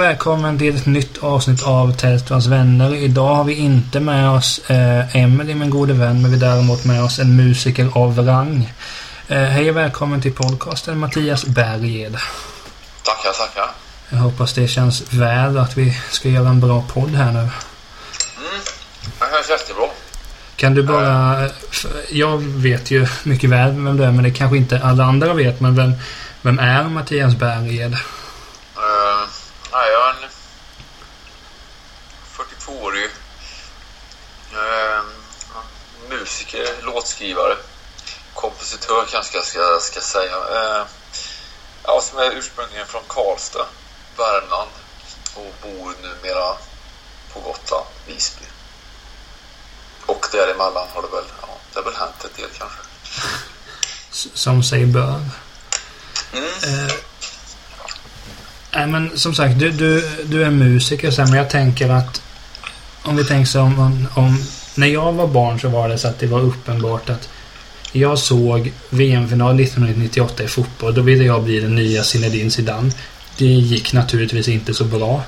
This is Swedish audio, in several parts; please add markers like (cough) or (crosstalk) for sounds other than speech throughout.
Och välkommen till ett nytt avsnitt av Tältans vänner. Idag har vi inte med oss eh, Emelie, min gode vän, men vi har däremot med oss en musiker av rang. Eh, hej och välkommen till podcasten Mattias Berged. Tackar, tackar. Jag hoppas det känns väl att vi ska göra en bra podd här nu. Mm, det känns jättebra. Kan du bara... Jag vet ju mycket väl vem du är, men det kanske inte alla andra vet. Men vem, vem är Mattias Berged? Uh, nej, jag är en 42-årig uh, musiker, låtskrivare, kompositör kanske jag ska, ska säga. Uh, ja, som är ursprungligen från Karlstad, Värmland och bor numera på Gotland, Visby. Och däremellan har det väl, ja, det har väl hänt en del kanske. Som sig bör. Mm. Eh, nej men som sagt, du, du, du är musiker sen, men jag tänker att om vi tänker så om, om, om när jag var barn så var det så att det var uppenbart att jag såg VM-final 1998 i fotboll. Då ville jag bli den nya Zinedine Zidane. Det gick naturligtvis inte så bra.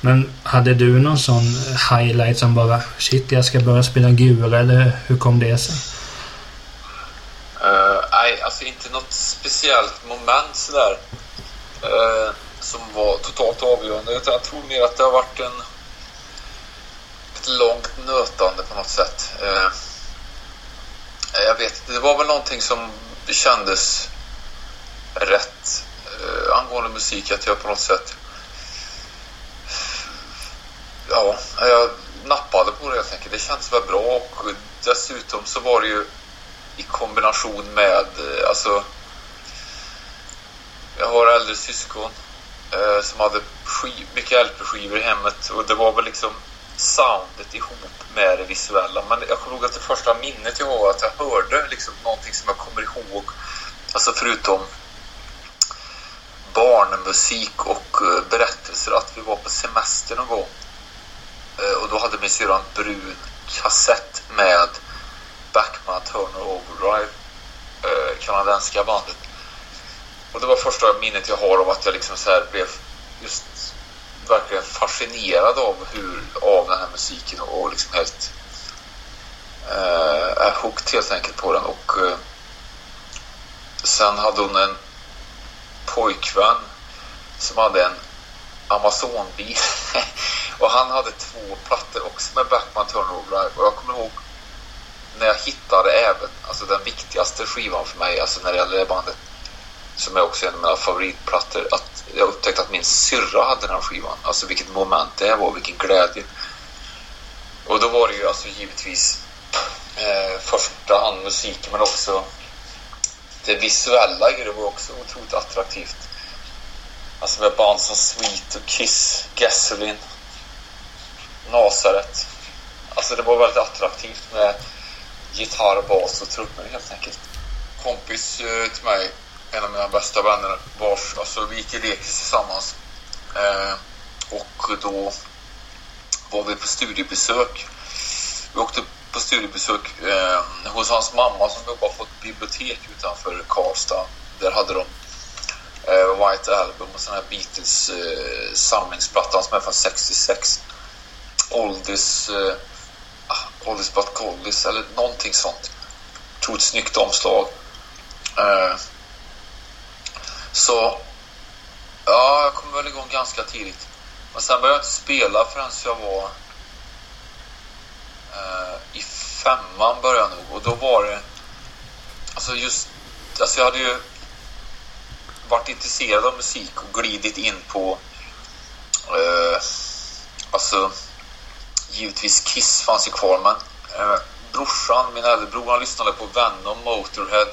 Men hade du någon sån highlight som bara shit, jag ska börja spela gula eller hur kom det sig? Uh, nej, alltså inte något speciellt moment sådär uh, som var totalt avgörande. Utan jag tror mer att det har varit en ett långt nötande på något sätt. Uh, Eh, jag vet det var väl någonting som kändes rätt eh, angående musik att jag på något sätt ja, jag nappade på det helt enkelt. Det kändes väl bra och dessutom så var det ju i kombination med, eh, alltså jag har äldre syskon eh, som hade skiv, mycket LP-skivor i hemmet och det var väl liksom soundet ihop med det visuella. Men jag kommer ihåg att det första minnet jag har att jag hörde liksom någonting som jag kommer ihåg, alltså förutom barnmusik och eh, berättelser, att vi var på semester någon gång eh, och då hade min syrra en brun kassett med Backman Turner Overdrive, eh, kanadenska kanadensiska bandet. Och det var första minnet jag har av att jag liksom så blev just verkligen fascinerad av hur, av den här musiken och liksom helt eh, är hooked helt enkelt på den. Och eh, sen hade hon en pojkvän som hade en Amazon-bil. (laughs) och han hade två plattor också med Backman Turnover Och jag kommer ihåg när jag hittade även alltså den viktigaste skivan för mig, alltså när det gäller det bandet, som är också en av mina favoritplattor, att jag upptäckte att min syrra hade den här skivan. Alltså vilket moment det var, vilken glädje. Och då var det ju alltså givetvis eh, första hand musiken men också det visuella det var också otroligt attraktivt. Alltså med band som Sweet och Kiss, Gasoline, Nasaret. Alltså det var väldigt attraktivt med gitarr, bas och trummor helt enkelt. Kompis eh, till mig, en av mina bästa vänner, vars, alltså vi gick i lekis tillsammans. Eh, och då var vi på studiebesök. Vi åkte på studiebesök eh, hos hans mamma som jobbar på ett bibliotek utanför Karlstad. Där hade de eh, White Album och sån här Beatles eh, samlingsplattan som är från 66. Oldies eh, ah, Oldies but Goldies eller någonting sånt. Tog ett snyggt omslag. Eh, så ja, jag kom väl igång ganska tidigt. Men sen började jag inte spela förrän jag var eh, i femman började jag nog och då var det alltså just alltså jag hade ju varit intresserad av musik och glidit in på eh, alltså givetvis Kiss fanns ju kvar men eh, brorsan, min äldre bror, han lyssnade på Venom, Motorhead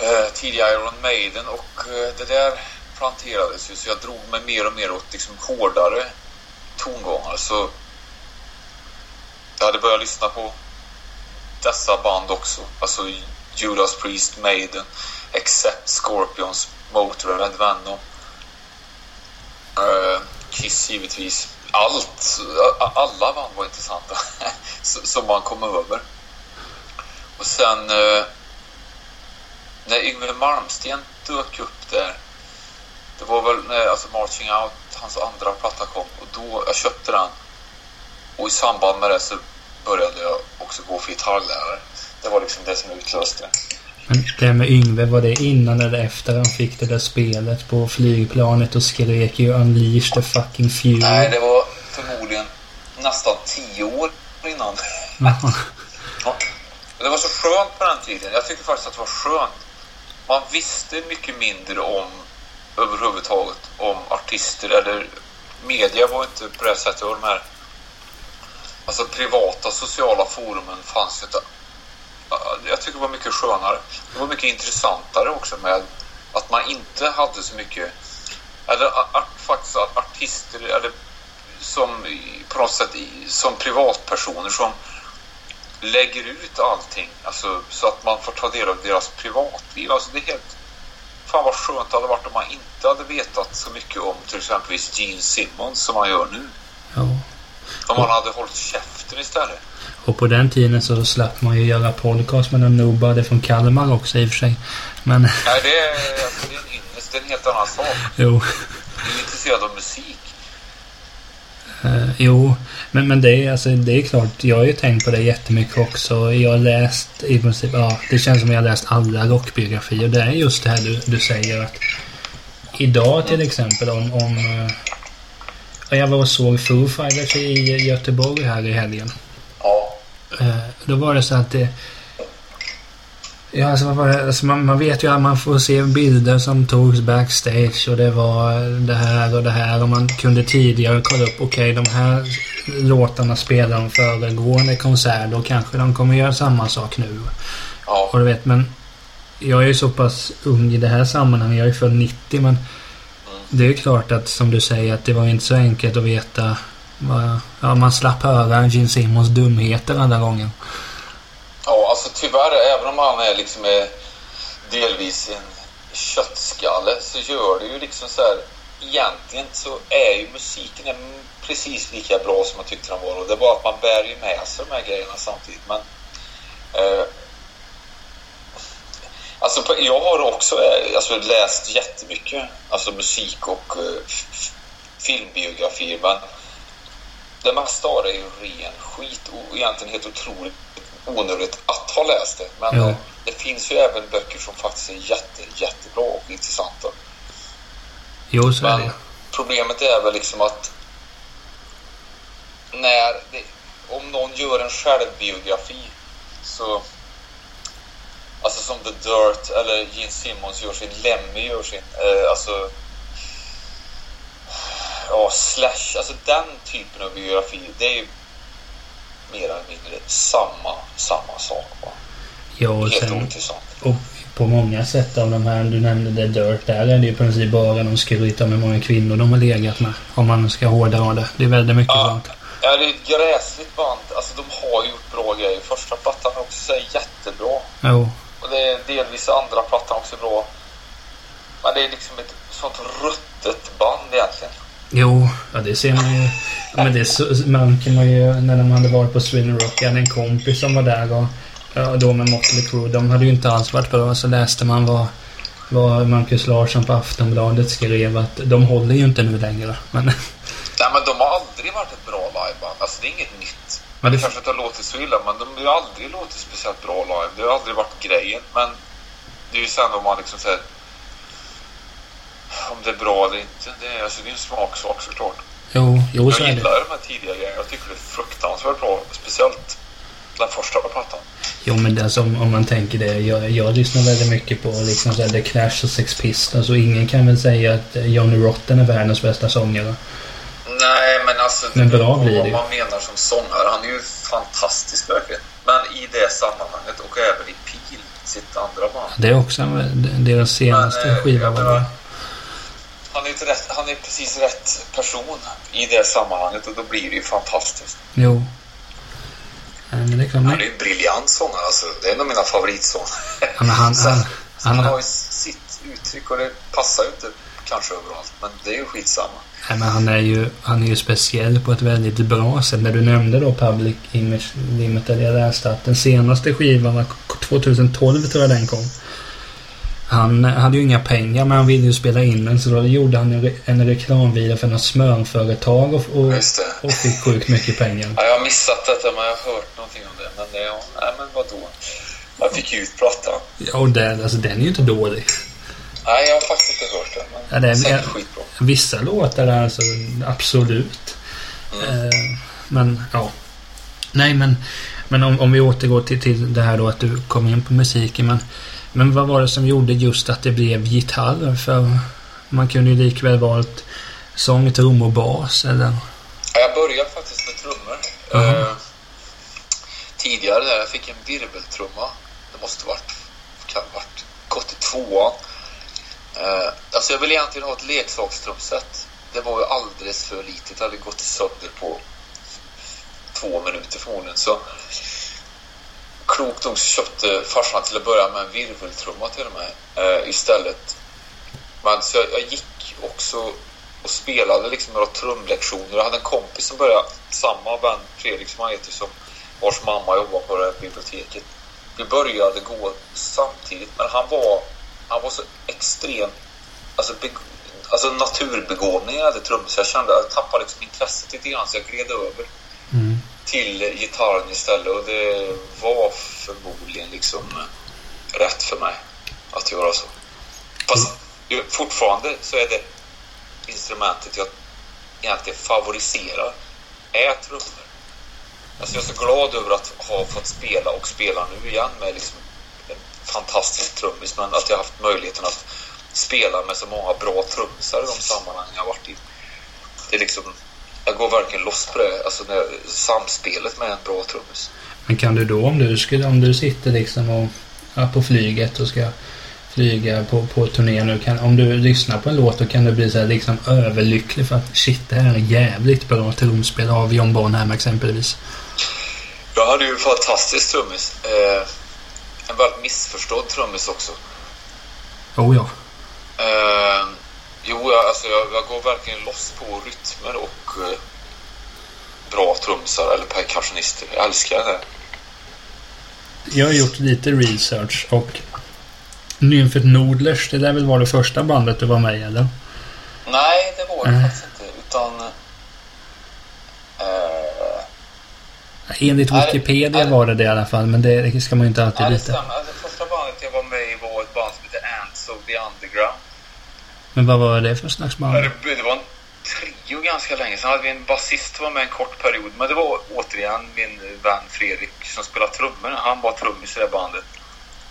eh, Iron Maiden och eh, det där planterades ju så jag drog mig mer och mer åt liksom hårdare tongångar så jag hade börjat lyssna på dessa band också, alltså Judas Priest, Maiden, Accept, Scorpions, Motörhead, Venom uh, Kiss givetvis allt, alla band var intressanta (laughs) som man kom över. Och sen eh, när Yngwie Malmsteen dök upp där Det var väl när alltså Marching Out, hans andra platta kom och då, jag köpte den. Och i samband med det så började jag också gå för gitarrlärare. Det var liksom det som utlöste. Men det med Yngve, var det innan eller efter han fick det där spelet på flygplanet och skrek ju Unleash the fucking fury? Nej, det var förmodligen nästan tio år innan. Ja. (laughs) Det var så skönt på den tiden. Jag tycker faktiskt att det var skönt. Man visste mycket mindre om överhuvudtaget om artister eller media var inte på det sättet. Och de här alltså privata sociala forumen fanns ju inte. Jag tycker det var mycket skönare. Det var mycket intressantare också med att man inte hade så mycket eller art, faktiskt artister eller som på något sätt som privatpersoner som lägger ut allting alltså, så att man får ta del av deras privatliv. Alltså det är helt... Fan vad skönt det hade varit om man inte hade vetat så mycket om till exempelvis Gene Simmons som man gör nu. Ja. Om man hade hållit käften istället. Och på den tiden så slapp man ju göra podcast med någon nobody från Kalmar också i och för sig. Men... Nej, det är, alltså, det är en ynnest. Det är en helt annan sak. Jo. Du är intresserad av musik. Uh, jo, men, men det, är, alltså, det är klart. Jag har ju tänkt på det jättemycket också. Jag har läst i princip, ja, det känns som jag har läst alla rockbiografier. Det är just det här du, du säger att idag till exempel om, om uh, jag var och såg Foo Fighters i Göteborg här i helgen. Ja. Uh, då var det så att det Ja, alltså, vad var det? Alltså, man, man vet ju att man får se bilder som togs backstage och det var det här och det här och man kunde tidigare kolla upp, okej okay, de här låtarna spelar de föregående konsert och kanske de kommer göra samma sak nu. Ja. Och du vet, men jag är ju så pass ung i det här sammanhanget, jag är född 90 men mm. det är ju klart att som du säger att det var inte så enkelt att veta vad, ja, man slapp höra Gene Simmons dumheter andra gången. Ja, alltså tyvärr, även om han är liksom delvis en köttskalle så gör det ju liksom så här egentligen så är ju musiken precis lika bra som man tyckte den var. Och det är bara att man bär ju med sig de här grejerna samtidigt men eh, Alltså jag har också eh, alltså, läst jättemycket alltså musik och eh, filmbiografier men det mesta av det är ju ren skit och egentligen helt otroligt onödigt att ha läst det. Men ja. det finns ju även böcker som faktiskt är jätte, jättebra och intressanta. Jo, så Men är det. problemet är väl liksom att när det, om någon gör en självbiografi så Alltså som The Dirt eller Gene Simmons gör sin, Lemmy gör sin, eh, alltså ja, Slash, alltså den typen av biografi, det är ju mer eller mindre samma, samma sak. Va? Ja, och Helt sen, och på många sätt av de här, du nämnde The Dirt, där är det ju i princip bara de skryter hur många kvinnor de har legat med. Om man ska hårdra det. Det är väldigt mycket ja. sånt. Ja, det är ett gräsligt band. Alltså de har gjort bra grejer. Första plattan är också jättebra. Jo. Och det är delvis andra plattan också bra. Men det är liksom ett sånt ruttet band egentligen. Jo, ja det ser man ju. Men det så, märker man ju när de hade varit på Sweden Rock. Jag hade en kompis som var där och ja, då med Motley Crue. De hade ju inte alls varit bra. Så läste man vad, vad Marcus Larsson på Aftonbladet skrev att de håller ju inte nu längre. Men... Nej men de har aldrig varit ett bra liveband. Alltså det är inget nytt. Men det, det kanske inte har låtit så illa men de har aldrig låtit speciellt bra live. Det har aldrig varit grejen. Men det är ju sen om man liksom säger om det är bra eller inte, det är, alltså, det är en smaksak såklart. Jo, jo så Jag gillar de här tidiga grejerna. Jag tycker det är fruktansvärt bra. Speciellt den första plattan. Jo, men det, alltså, om man tänker det. Jag, jag lyssnar väldigt mycket på liksom, så här, The Clash och Sex Pistols. Och ingen kan väl säga att Johnny Rotten är världens bästa sångare. Nej, men alltså... Men bra blir det Vad man menar som sångare. Han är ju fantastisk verkligen. Men i det sammanhanget och även i Pil, sitt andra band. Det är också deras senaste men, skiva. Var han är, rätt, han är precis rätt person i det sammanhanget och då blir det ju fantastiskt. Jo. men det kan man... Han är en briljant sångare alltså. Det är en av mina favoritsångare. (laughs) han, han, han, han, har ju sitt uttryck och det passar ju inte kanske överallt. Men det är ju skitsamma. Nej, men han är ju, han är ju speciell på ett väldigt bra sätt. När du nämnde då Public Image Limited. Jag läste att den senaste skivan var 2012 tror jag den kom. Han hade ju inga pengar men han ville ju spela in den så då gjorde han en, re en reklamvideo för något smörföretag och, och, och fick sjukt mycket pengar. Ja, jag har missat detta men jag har hört någonting om det. Men det, ja, nej men vadå? Jag fick ju ut plattan. Ja, och den, alltså, den är ju inte dålig. Nej, jag har faktiskt inte hört den. Men ja, den är skitbra. Vissa låtar är alltså absolut. Mm. Eh, men ja. Nej men, men om, om vi återgår till, till det här då att du kom in på musiken. Men, men vad var det som gjorde just att det blev gitarr? För man kunde ju likväl valt sång, trum och bas eller? Jag började faktiskt med trummor. Uh -huh. eh, tidigare där jag fick en virveltrumma. Det måste varit, kan varit gått i tvåan. Eh, alltså jag ville egentligen ha ett leksakstrumset. Det var ju alldeles för litet. Det hade gått sönder på två minuter förmodligen. Så klokt nog så köpte farsan till att börja med en virveltrumma till och med eh, istället. Men så jag, jag, gick också och spelade liksom några trumlektioner. Jag hade en kompis som började, samma vän Fredrik som han heter, som vars mamma jobbar på det här biblioteket. Vi började gå samtidigt, men han var, han var så extrem... alltså, alltså naturbegåvning i det så Jag kände att jag tappade liksom intresset lite grann så jag gled över till gitarren istället och det var förmodligen liksom rätt för mig att göra så. Fast fortfarande så är det instrumentet jag egentligen favoriserar är trummor. Alltså jag är så glad över att ha fått spela och spela nu igen med liksom en fantastisk trummis men att jag haft möjligheten att spela med så många bra trummisar i de sammanhang jag varit i. Det är liksom, jag går verkligen loss på det, alltså när, samspelet med en bra trummis. Men kan du då om du, skulle, om du sitter liksom och, ja, på flyget och ska flyga på, på turné nu. Kan, om du lyssnar på en låt då kan du bli så här, liksom överlycklig för att shit, det här är jävligt bra trumspel av John Bonham exempelvis. Jag hade ju en fantastisk trummis. Eh, en väldigt missförstådd trummis också. Oh ja. Eh, jo, jag, alltså jag, jag, går verkligen loss på rytmer och eh, bra trumsar eller percussionister. Jag älskar det. Jag har gjort lite research och Nymfet Nodlers, det där väl var det första bandet du var med i eller? Nej, det var det äh. faktiskt inte. Utan... Uh, Enligt Wikipedia är, var det det i alla fall, men det ska man ju inte alltid veta. Det stämmer. Alltså, första bandet jag var med i var ett band som heter Ants of the Underground. Men vad var det för slags band? Det, var en trio ganska länge. Sen hade vi en basist som var med en kort period. Men det var återigen min vän Fredrik som spelade trummor. Han var trummis i det bandet.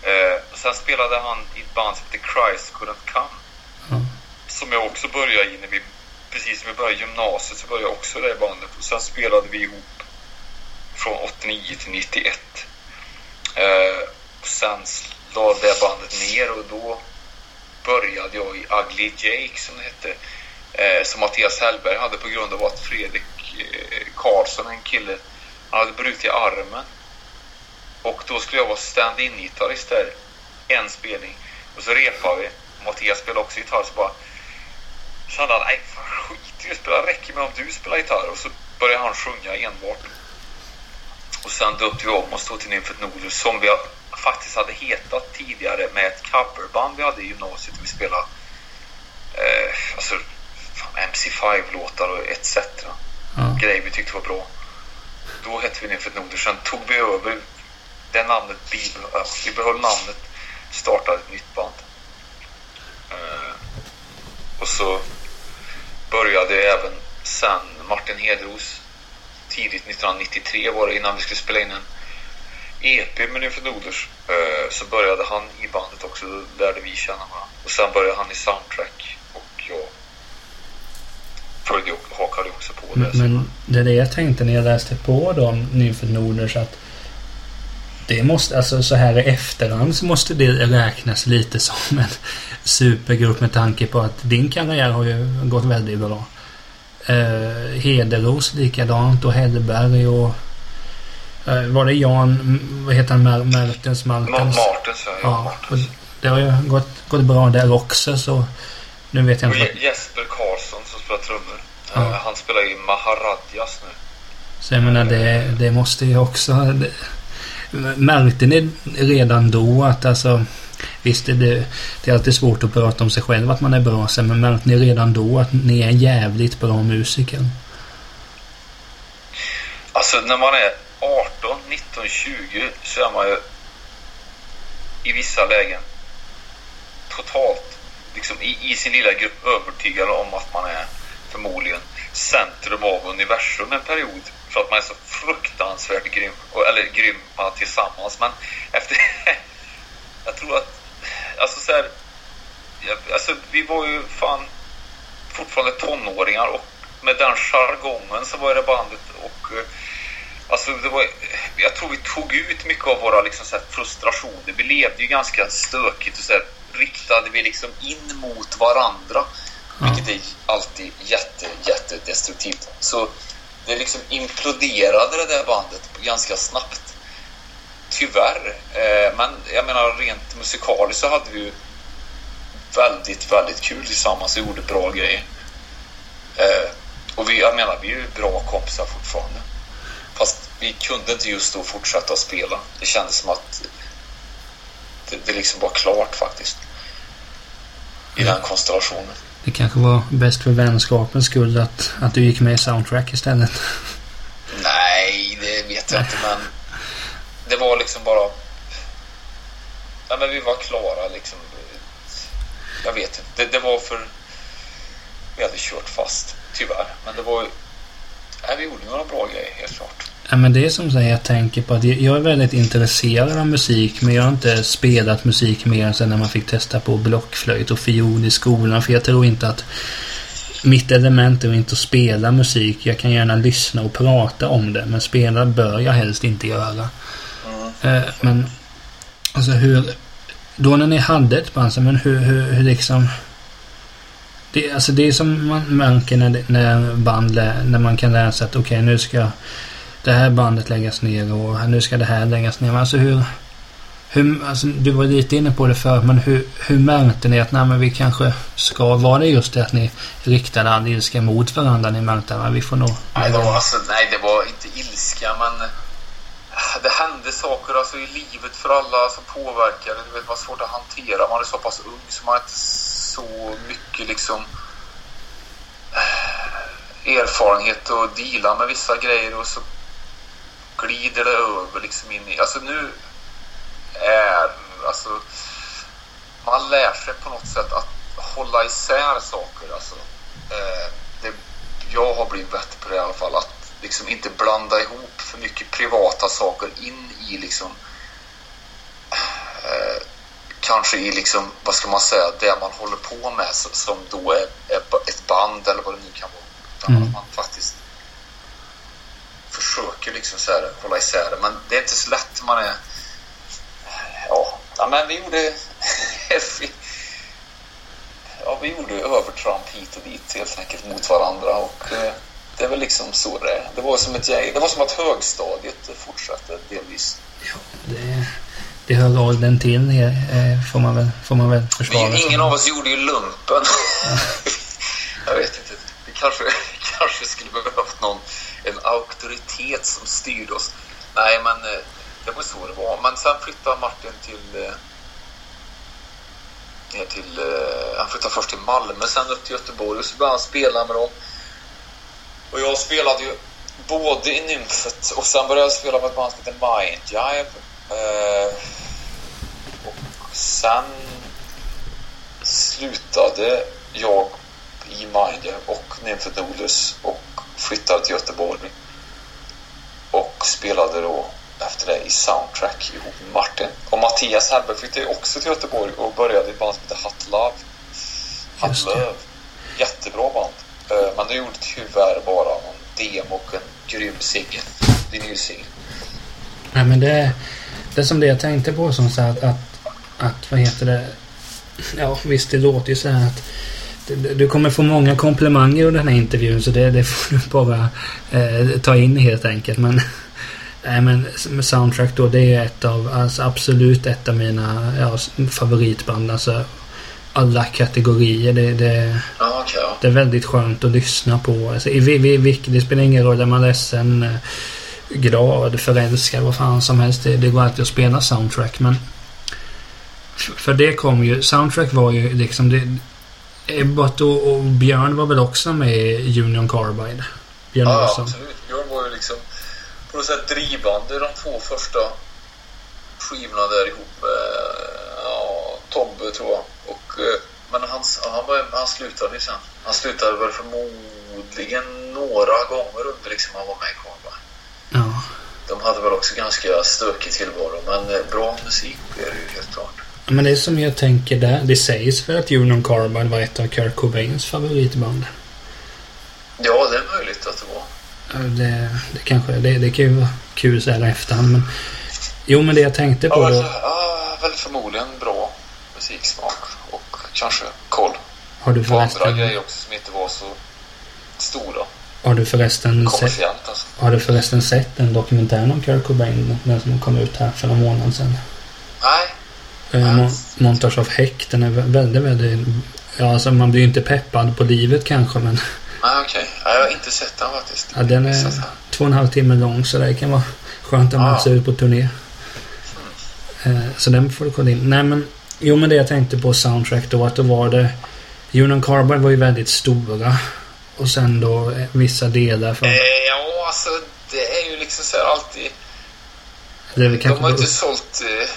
Eh, sen spelade han i ett band som heter Christ Couldn't Come. Mm. Som jag också började i när vi, precis när vi började gymnasiet så började jag också i det bandet. Och sen spelade vi ihop från 89 till 91. Eh, och sen la det bandet ner och då började jag i Ugly Jake som det hette. Eh, som Mattias Hellberg hade på grund av att Fredrik eh, Karlsson, en kille, han hade brutit armen. Och då skulle jag vara stand-in-gitarrist där. En spelning. Och så repade vi. Mattias spelade också gitarr. Så bara kände han, nej fan skit i att spela. räcker med om du spelar gitarr. Och så började han sjunga enbart. Och sen döpte vi om oss då till Nymfet Nodus som vi faktiskt hade hetat tidigare med ett coverband vi hade i gymnasiet. Vi spelade eh, alltså, MC5-låtar och etc. Mm. Grejer vi tyckte var bra. Då hette vi Nymfet Nodus. Sen tog vi över det namnet, bibehöll, vi behöll namnet, startade ett nytt band. Uh, och så började även sen Martin Hedros tidigt 1993 var det innan vi skulle spela in en EP med Nymfen Noders. Eh, så började han i bandet också, då lärde vi känna varandra. Och sen började han i Soundtrack och jag följde och hakade också på det. Men det är det jag tänkte när jag läste på då om Nymfen Noders att det måste, alltså så här i efterhand så måste det räknas lite som en supergrupp med tanke på att din karriär har ju gått väldigt bra. Eh, Hederos likadant och Hellberg och var det Jan, vad heter han, Mer Mertens Martens? Martens, ja. ja det har ju gått, gått bra där också så nu vet jag inte. Och Jesper Karlsson som spelar trummor. Ja. Uh, han spelar i Maharadjas nu. Så jag menar det, det måste ju också... Det, Märkte ni redan då att alltså Visst, det, det är alltid svårt att prata om sig själv att man är bra sen, men märkte ni redan då att ni är jävligt bra musiker? Alltså när man är 18, 19, 20 så är man ju i vissa lägen totalt liksom i, i sin lilla grupp övertygad om att man är förmodligen centrum av universum en period för att man är så fruktansvärt grym, eller grymma tillsammans. Men efter... (laughs) jag tror att... Alltså så här, alltså vi var ju fan fortfarande tonåringar och med den jargongen så var det bandet och eh, Alltså det var, jag tror vi tog ut mycket av våra liksom så frustrationer. Vi levde ju ganska stökigt och så här, riktade vi liksom in mot varandra. Ja. Vilket är alltid jätte, jättedestruktivt. Så det liksom imploderade det där bandet ganska snabbt. Tyvärr. Eh, men jag menar rent musikaliskt så hade vi ju väldigt, väldigt kul tillsammans och gjorde bra grejer. Eh, och vi, jag menar, vi är ju bra kompisar fortfarande. Fast vi kunde inte just då fortsätta att spela. Det kändes som att det, det liksom var klart faktiskt. I den konstellationen. Det kanske var bäst för vänskapens skull att, att du gick med i Soundtrack istället. Nej, det vet jag inte men det var liksom bara... Ja, men vi var klara liksom. Jag vet inte. Det, det var för... Vi hade kört fast, tyvärr. Men det var... Nej, vi gjorde några bra grejer, helt klart. Ja, men det är som så jag tänker på att jag är väldigt intresserad av musik men jag har inte spelat musik mer än sen när man fick testa på blockflöjt och fiol i skolan för jag tror inte att mitt element är inte att spela musik. Jag kan gärna lyssna och prata om det men spela bör jag helst inte göra. Mm. Men alltså hur... Då när ni hade ett band, men hur, hur, hur liksom... Det, alltså det är som man märker när, när band när man kan läsa att okej okay, nu ska det här bandet läggas ner och nu ska det här läggas ner. Men alltså hur... hur alltså, du var lite inne på det förut men hur, hur märkte ni att nej, men vi kanske ska... Var det just det att ni riktade all ilska mot varandra? Ni märkte att vi får nog... Nej, det var, alltså, nej, det var inte ilska, men eh, det hände saker alltså, i livet för alla som påverkade. Det var svårt att hantera. Man är så pass ung så man inte så mycket liksom eh, erfarenhet och deala med vissa grejer och så glider det över liksom in i... Alltså nu är... Alltså, man lär sig på något sätt att hålla isär saker. Alltså, eh, det, jag har blivit bättre på det i alla fall. Att liksom inte blanda ihop för mycket privata saker in i liksom... Eh, kanske i liksom, vad ska man säga, det man håller på med som då är, är ett band eller vad det nu kan vara. Utan mm. att man faktiskt försöker liksom så här, hålla isär det. Men det är inte så lätt man är... Ja, men vi gjorde... (laughs) ja, vi gjorde övertramp hit och dit helt enkelt mot varandra. Och eh, det är väl liksom så det är. Det var som ett gäng. Det var som att högstadiet fortsatte delvis. Ja, det, det hör åldern till, eh, får man väl, får man väl försvara. Vi, ingen av oss gjorde ju lumpen. Ja. (laughs) jag vet inte. Vi kanske, (laughs) kanske skulle behövt någon en auktoritet som styrde oss. Nej, men eh, det var så det var. Men sen flyttade Martin till... Eh, ner till eh, han flyttade först till Malmö, sen upp till Göteborg och så började han spela med dem. Och jag spelade ju både i Nymfet och sen började jag spela med ett band som heter Mindjive. Sen slutade jag i Mindjive och Nymfet Nodus och flyttade till Göteborg och spelade då efter det i Soundtrack ihop med Martin. Och Mattias Hellberg flyttade också till Göteborg och började i ett band som heter Hot Love. Jättebra band. Eh, men de gjorde tyvärr bara någon demo och en grym singel. Vinylsingel. Nej men det, det är som det jag tänkte på som så att, att, att vad heter det? Ja visst det låter ju så här att du kommer få många komplimanger under den här intervjun så det, det får du (laughs) bara eh, ta in helt enkelt. Men, (laughs) nej, men Soundtrack då det är ett av, alltså absolut ett av mina ja, favoritband. Alltså alla kategorier. Det, det, okay. det är väldigt skönt att lyssna på. Alltså, i, i, i, det spelar ingen roll om man är ledsen, eh, glad, förälskad, vad fan som helst. Det, det går alltid att spela soundtrack. Men För, det kom ju... Soundtrack var ju liksom... Det, Ebbot och, och Björn var väl också med i Union Carbide? Björn Ja, Olsson. absolut. Björn var ju liksom på något sätt drivande de två första skivorna där ihop med ja, Tobbe, tror jag. Och, eh, men han, han, var, han slutade ju sen. Han slutade väl förmodligen några gånger under liksom han var med i Carbide. Ja. De hade väl också ganska stökig tillvaro, men eh, bra musik är det ju helt klart. Men det är som jag tänker där. Det sägs för att Union Carbide var ett av Kurt Cobains favoritband. Ja, det är möjligt att det var. Det, det kanske... Det, det kan ju vara kul så här i efterhand men... Jo men det jag tänkte på Ja, då... alltså, ja, väl förmodligen bra musiksmak och kanske koll Har du på andra förresten... grejer också som inte var så stora. Har du förresten sett... Alltså. Har du förresten sett den dokumentären om Kurt Cobain? Den som kom ut här för någon månad sedan. Nej, Eh. Mon- Montage of Heck. Den är vä- väldigt, väldigt... Ja, alltså man blir ju inte peppad på livet kanske men... nej okej. Nej, Jag har inte sett den faktiskt. Ja, den är två och en halv timme lång så det kan vara skönt om man Ja. ser ut på turné. Eh, Så den får du kolla in. Nej men... Jo men det jag tänkte på soundtrack då att då var det... Union Carbide var ju väldigt stora. Och sen då eh, vissa delar från... Eh, ja, alltså det är ju liksom så här alltid... Det är väl De kanske har inte sålt... Eh,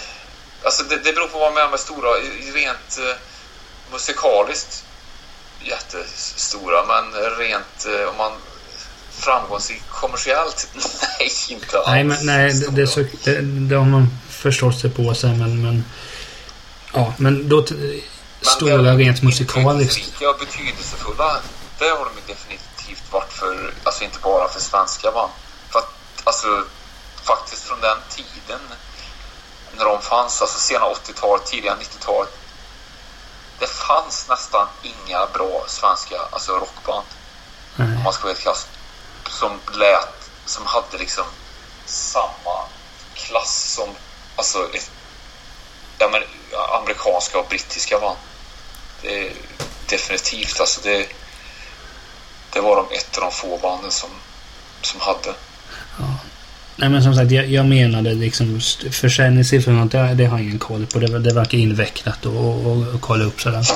alltså det, det beror på vad man är med stora. Rent eh, musikaliskt jättestora, men rent eh, om man framgångsrikt kommersiellt, (laughs) nej inte alls. Nej, men nej, det, det, så, det, det har man förstått sig på sig men, men Ja, men då Men stora rent musikaliskt. och betydelsefulla, det har de definitivt varit för, alltså inte bara för svenska band. För att, alltså, faktiskt från den tiden när de fanns, alltså sena 80-talet, tidiga 90-talet. Det fanns nästan inga bra svenska, alltså rockband, om Nej. man ska vara helt klass, som lät, som hade liksom samma klass som, alltså ett, ja men amerikanska och brittiska band. Det definitivt, alltså det, det var de ett av de få banden som, som hade. Nej men som sagt, jag, jag menade liksom försäljningssiffrorna, det, det har jag ingen koll på. Det, det verkar invecklat att och, och, och kolla upp sådär. (laughs)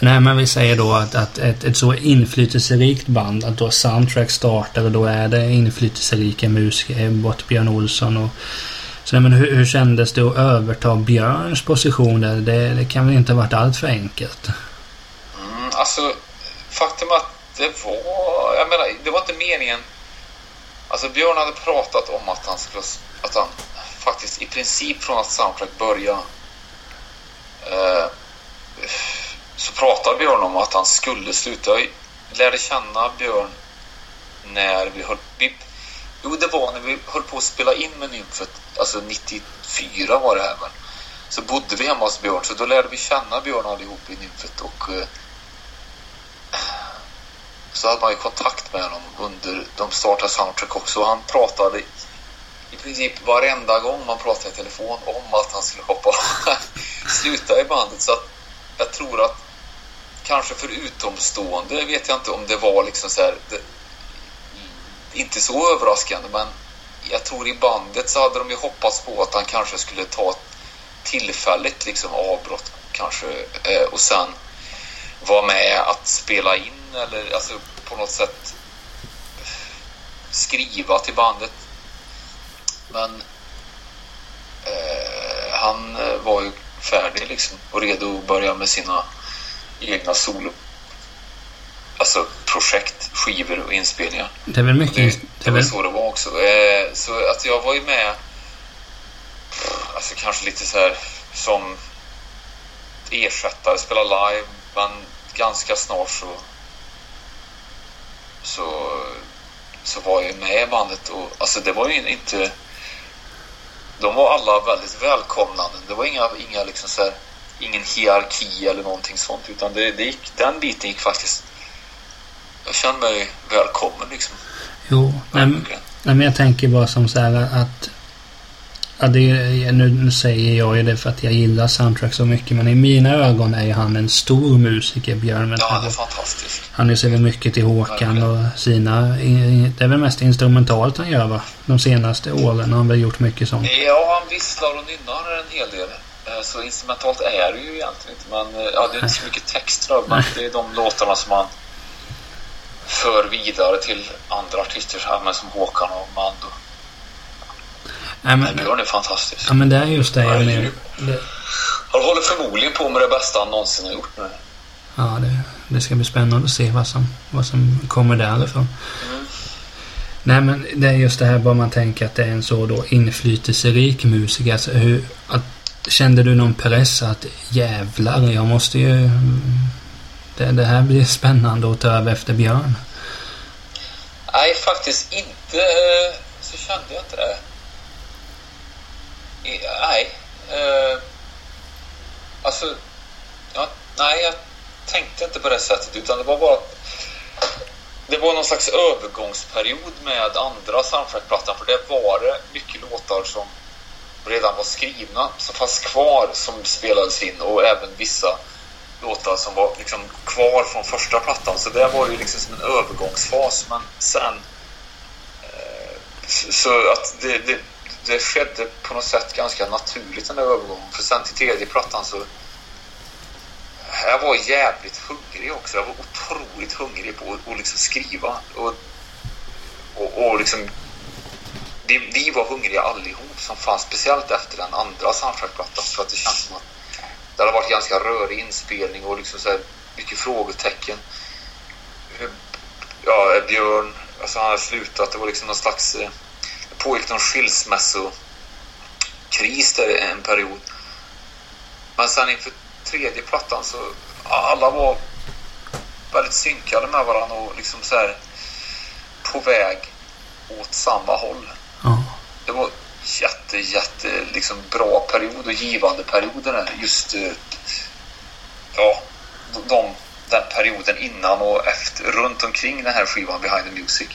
Nej men vi säger då att, att ett, ett så inflytelserikt band, att då Soundtrack startar och då är det inflytelserika musiker, eh, Ebbot, Björn Olsson och så men hur, hur kändes det att överta Björns position där? Det, det kan väl inte ha varit allt för enkelt? Mm, alltså, faktum att det var, jag menar, det var inte meningen. Alltså Björn hade pratat om att han skulle, att han faktiskt i princip från att Soundtrack började eh, så pratade Björn om att han skulle sluta. Jag lärde känna Björn när vi höll... Vi, jo, det var när vi höll på att spela in med Nymfet. Alltså 94 var det här men... Så bodde vi hemma hos Björn, så då lärde vi känna Björn allihop i Nymfet och eh, så hade man ju kontakt med honom under de startade Soundtrack också. Och han pratade i princip varenda gång man pratade i telefon om att han skulle hoppa (laughs) sluta i bandet. Så att jag tror att kanske för utomstående vet jag inte om det var liksom så här, det, inte så överraskande men jag tror i bandet så hade de ju hoppats på att han kanske skulle ta ett tillfälligt liksom avbrott kanske eh, och sen vara med att spela in eller alltså på något sätt skriva till bandet. Men eh, han eh, var ju färdig liksom och redo att börja med sina egna solo alltså projekt, skivor och inspelningar. Det är väl mycket... Det, det var väl, så det var också. Eh, så att jag var ju med alltså kanske lite så här som ersättare, spela live men ganska snart så så, så var jag med i bandet och alltså det var ju inte de var alla väldigt välkomnande. Det var inga, inga liksom så här, ingen hierarki eller någonting sånt utan det, det gick, den biten gick faktiskt jag kände mig välkommen liksom. jo, nej, men- Verkligen. Nej, men jag tänker bara som så här att Ja, det är, nu säger jag ju det för att jag gillar soundtrack så mycket men i mina ögon är han en stor musiker, Björn Ja, han är fantastisk. Han är så mycket till Håkan och sina... Det är väl mest instrumentalt han gör va? De senaste åren har han väl gjort mycket sånt. Ja, han visslar och nynnar en hel del. Eh, så instrumentalt är det ju egentligen inte. Men eh, ja, det är inte så mycket text då, men det är de låtarna som han för vidare till andra artister som Håkan och Mando. Nej, men, Björn är fantastisk. Ja, men det är just det jag menar. Han håller förmodligen på med det bästa han någonsin har gjort nu. Ja, det, det ska bli spännande att se vad som, vad som kommer därifrån. Mm. Nej, men det är just det här bara man tänker att det är en så då inflytelserik musiker. Alltså, hur, att, kände du någon press att jävlar, jag måste ju... Det, det här blir spännande att ta över efter Björn. Nej, faktiskt inte så kände jag inte det nej. Eh, alltså, ja, nej, jag tänkte inte på det sättet utan det var bara det var någon slags övergångsperiod med andra soundtrackplattan för det var det mycket låtar som redan var skrivna som fanns kvar som spelades in och även vissa låtar som var liksom kvar från första plattan så det var ju liksom som en övergångsfas men sen eh, så att det, det, det skedde på något sätt ganska naturligt den där övergången. För sen till tredje plattan så... Jag var jävligt hungrig också. Jag var otroligt hungrig på att liksom skriva. Och, och, och liksom... Vi, vi var hungriga allihop som fanns, speciellt efter den andra soundtrackplattan. För att det känns som att det hade varit ganska rörig inspelning och liksom så mycket frågetecken. Ja, Björn, alltså han hade slutat. Det var liksom någon slags eh, Det pågick någon skilsmässokris där en period. Men sen inför tredje plattan så alla var väldigt synkade med varandra och liksom så här på väg åt samma håll. Ja. Det var jätte, jätte liksom bra period och givande perioder just eh, ja, de, den perioden innan och efter, runt omkring den här skivan Behind the Music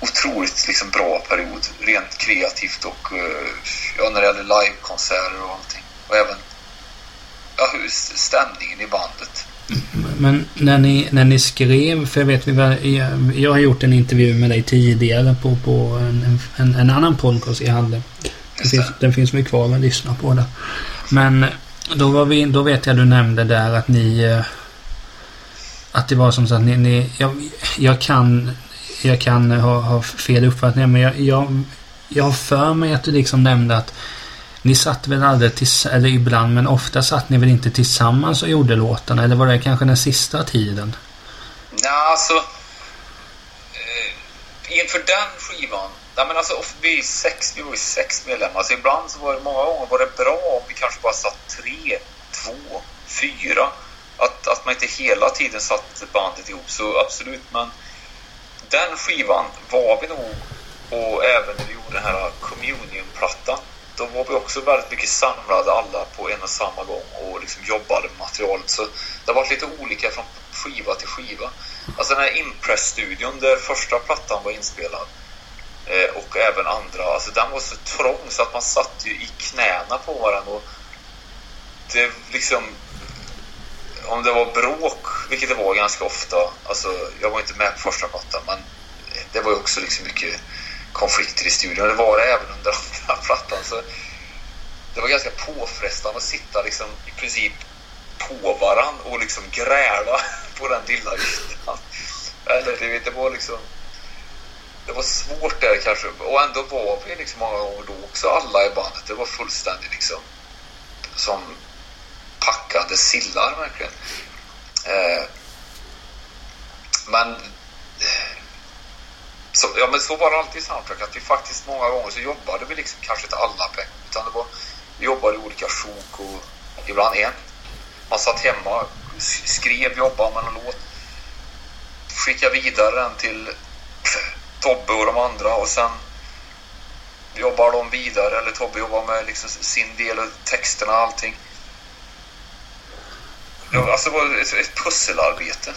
otroligt liksom bra period rent kreativt och eh, ja, när det gäller livekonserter och allting. Och även ja, stämningen i bandet. Men när ni, när ni skrev, för jag vet jag, jag har gjort en intervju med dig tidigare på, på en, en, en annan podcast jag hade. Den finns, den finns väl kvar att lyssna på det. Men då, var vi, då vet jag du nämnde där att ni eh, att det var som så att ni, ni jag, jag kan jag kan ha, ha fel uppfattningar men jag, jag, jag har för mig att du liksom nämnde att ni satt väl aldrig tills, eller ibland, men ofta satt ni väl inte tillsammans och gjorde låtarna? Eller var det kanske den sista tiden? Ja, alltså... Eh, inför den skivan... Nej, men alltså, vi, sex, vi var ju sex medlemmar, så ibland så var det många gånger var det bra om vi kanske bara satt tre, två, fyra. Att, att man inte hela tiden satt bandet ihop, så absolut. Men den skivan var vi nog och även när vi gjorde den här Communion-plattan då var vi också väldigt mycket samlade alla på en och samma gång och liksom jobbade med materialet. Så det har varit lite olika från skiva till skiva. Alltså den här Impress-studion där första plattan var inspelad eh, och även andra, alltså den var så trång så att man satt ju i knäna på varandra och det liksom om det var bråk, vilket det var ganska ofta, alltså jag var inte med på första plattan, men det var ju också liksom mycket konflikter i studion. Det var det även under (laughs) andra plattan. Så det var ganska påfrestande att sitta liksom i princip på varann och liksom gräla (laughs) på den lilla ytan. Eller du vet, det var liksom det var svårt där kanske och ändå var vi liksom många gånger då också alla i bandet. Det var fullständigt liksom som packade sillar verkligen. Eh, men så, ja, men så var det alltid i soundtrack att vi faktiskt många gånger så jobbade vi liksom kanske inte alla pengar utan det var, vi jobbade i olika sjok och ibland en. Man satt hemma, skrev, jobbade med någon låt, skickade vidare den till (clears throat) Tobbe och de andra och sen jobbar de vidare eller Tobbe jobbar med liksom sin del av texterna och allting. Ja, alltså det var ett, ett pusselarbete.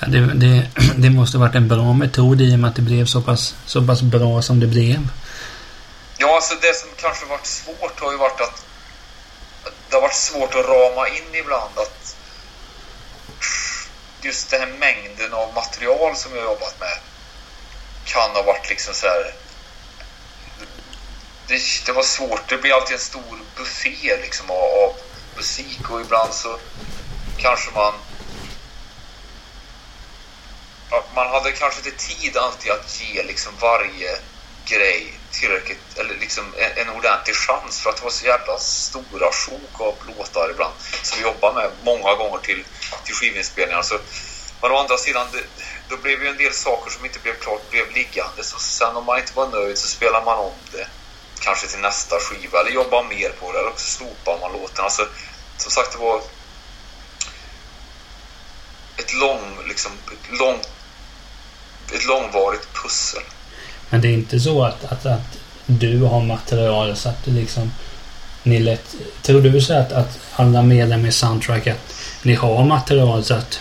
Ja, det, det, det måste varit en bra metod i och med att det blev så pass, så pass bra som det blev. Ja, alltså det som kanske varit svårt har ju varit att det har varit svårt att rama in ibland att just den här mängden av material som jag jobbat med kan ha varit liksom så här det, det var svårt. Det blir alltid en stor buffé liksom av, av musik och ibland så kanske man man hade kanske inte tid alltid att ge liksom varje grej tillräckligt, eller liksom en, en ordentlig chans för att det var så jävla stora sjok av låtar ibland som vi jobbar med många gånger till, till skivinspelningar. Så, men å andra sidan, det, då blev ju en del saker som inte blev klart blev liggande. Så sen om man inte var nöjd så spelar man om det kanske till nästa skiva eller jobbar mer på det eller också slopar man låten. Alltså, som sagt, det var ett lång, liksom, ett långt ett långvarigt pussel. Men det är inte så att, att, att du har material så att du liksom... Ni lätt, tror du så att, att alla medlemmar i Soundtrack att ni har material så att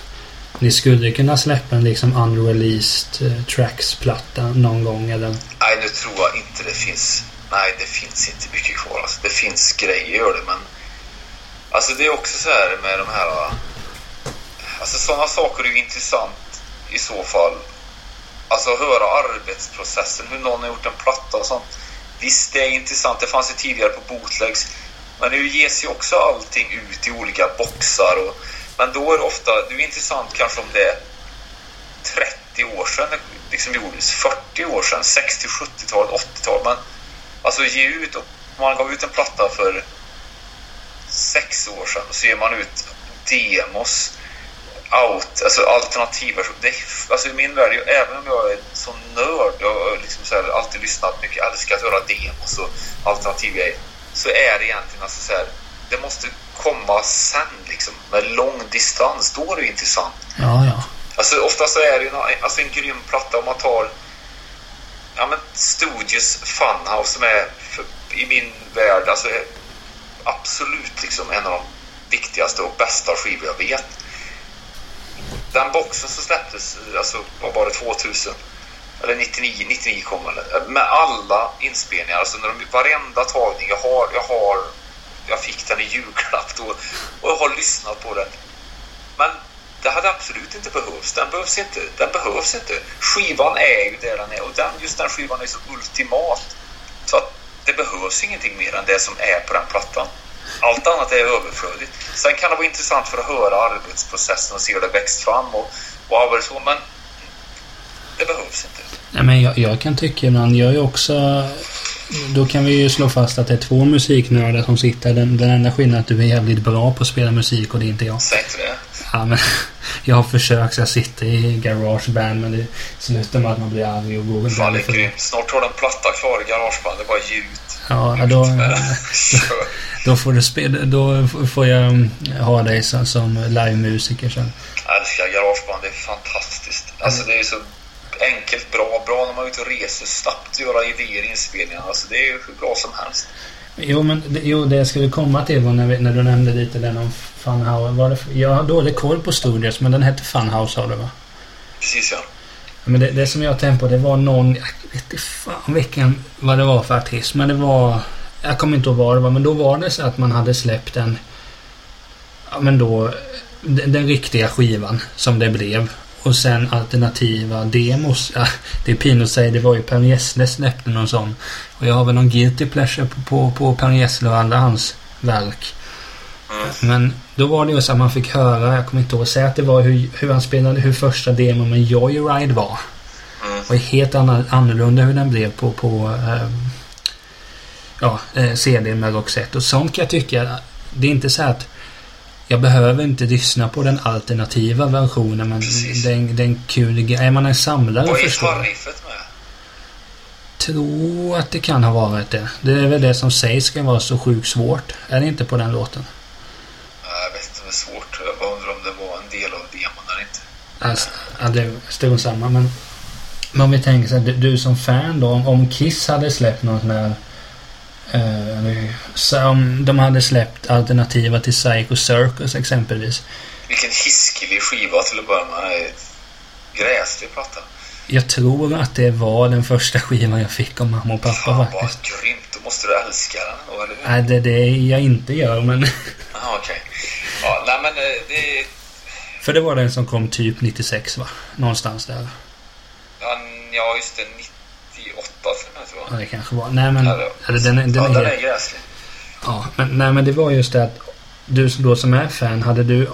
ni skulle kunna släppa en liksom unreleased uh, tracks-platta någon gång eller? Nej, nu tror jag inte det finns. Nej, det finns inte mycket kvar. Alltså, det finns grejer, gör det, men... Alltså det är också så här med de här... Alltså sådana saker är ju intressant i så fall Alltså höra arbetsprocessen, hur någon har gjort en platta och sånt. Visst, det är intressant. Det fanns ju tidigare på bootlegs. Men nu ges ju också allting ut i olika boxar. Och, men då är det ofta, det är intressant kanske om det är 30 år sedan liksom, det liksom gjordes, 40 år sedan, 60, 70-tal, 80-tal. Men alltså ge ut, man gav ut en platta för sex år sedan så ger man ut demos out, alltså alternativa det, Alltså i min värld, även om jag är så nörd och liksom så här, alltid lyssnat mycket, älskat att höra demos och alternativa grejer. Så är det egentligen alltså så här, det måste komma sen liksom, med lång distans. Då är det intressant. Ja, ja. Alltså ofta så är det ju alltså, en grym platta om man tar ja men Studios Funhouse som är för, i min värld alltså absolut liksom en av de viktigaste och bästa skivor jag vet den boxen som släpptes, alltså var det, 2000? Eller 99, 99 kom den. Med alla inspelningar, alltså när de, varenda tagning jag har, jag har, jag fick den i julklapp då och jag har lyssnat på den. Men det hade absolut inte behövts. Den behövs inte. Den behövs inte. Skivan är ju där den är och den, just den skivan är så ultimat. Så att det behövs ingenting mer än det som är på den plattan. Allt annat är överflödigt. Sen kan det vara intressant för att höra arbetsprocessen och se hur det växt fram och, och så, men det behövs inte. Nej, men jag, jag kan tycka ibland, jag är också... Då kan vi ju slå fast att det är två musiknördar som sitter. Den, den enda skillnaden är att du är jävligt bra på att spela musik och det är inte jag. Säg inte det. Ja, men (laughs) jag har försökt jag sitter i garageband men det slutar med att man blir arg och går är grymt. Snart har du en platta kvar i garageband. Det är bara ljud. Ja, då, (laughs) då, får du spela, då får jag mm, ha dig som, som livemusiker sen. Jag älskar garageband. Det är fantastiskt. Alltså det är så enkelt, bra, bra när man är ute och reser, snabbt göra idéer i inspelningar. Alltså det är hur bra som helst. Jo, men jo, det jag skulle komma till var när, vi, när du nämnde lite den om Funhouse. Var det, jag har dålig koll på studios, men den hette Funhouse har du va? Precis ja. Men det, det som jag tänkte på, det var någon... Jag vet inte fan vilken, vad det var för artist, men det var... Jag kommer inte ihåg vad det var, men då var det så att man hade släppt en... Ja, men då... Den, den riktiga skivan som det blev. Och sen alternativa demos. Ja, det är pinigt att säga, det var ju Per Gessle släppte någon sån. Och jag har väl någon guilty pleasure på, på, på Per Gessle och alla hans verk. Men då var det ju så att man fick höra, jag kommer inte ihåg, säga att det var hur, hur han spelade, hur första demon med Joyride var. Mm. Och helt annorlunda hur den blev på, på äh, ja, äh, CD med Roxette. Och sånt kan jag tycka, det är inte så att jag behöver inte lyssna på den alternativa versionen men det är, det är en kul. Är man en samlare Vad är riffet med? Tror att det kan ha varit det. Det är väl det som sägs ska vara så sjukt svårt. Är det inte på den låten? Alltså, det är strunt samma men... Men om vi tänker så här, du, du som fan då. Om Kiss hade släppt något med Eh, som de hade släppt alternativa till Psycho Circus exempelvis. Vilken hiskelig skiva till att börja med. gräslig platta. Jag tror att det var den första skivan jag fick av mamma och pappa Fan faktiskt. vad grymt. Då måste du älska den eller? Nej, det är det jag inte gör, men... Ja, okej. Ja, nej men eh, det... För det var den som kom typ 96, va? Någonstans där. Ja, ja just det. 98 till och med tror Ja, jag. det kanske var. Nej, men... Eller- den, den ja, är den är gräslig. Ja, men, nej, men det var just det att du då som är fan, hade du,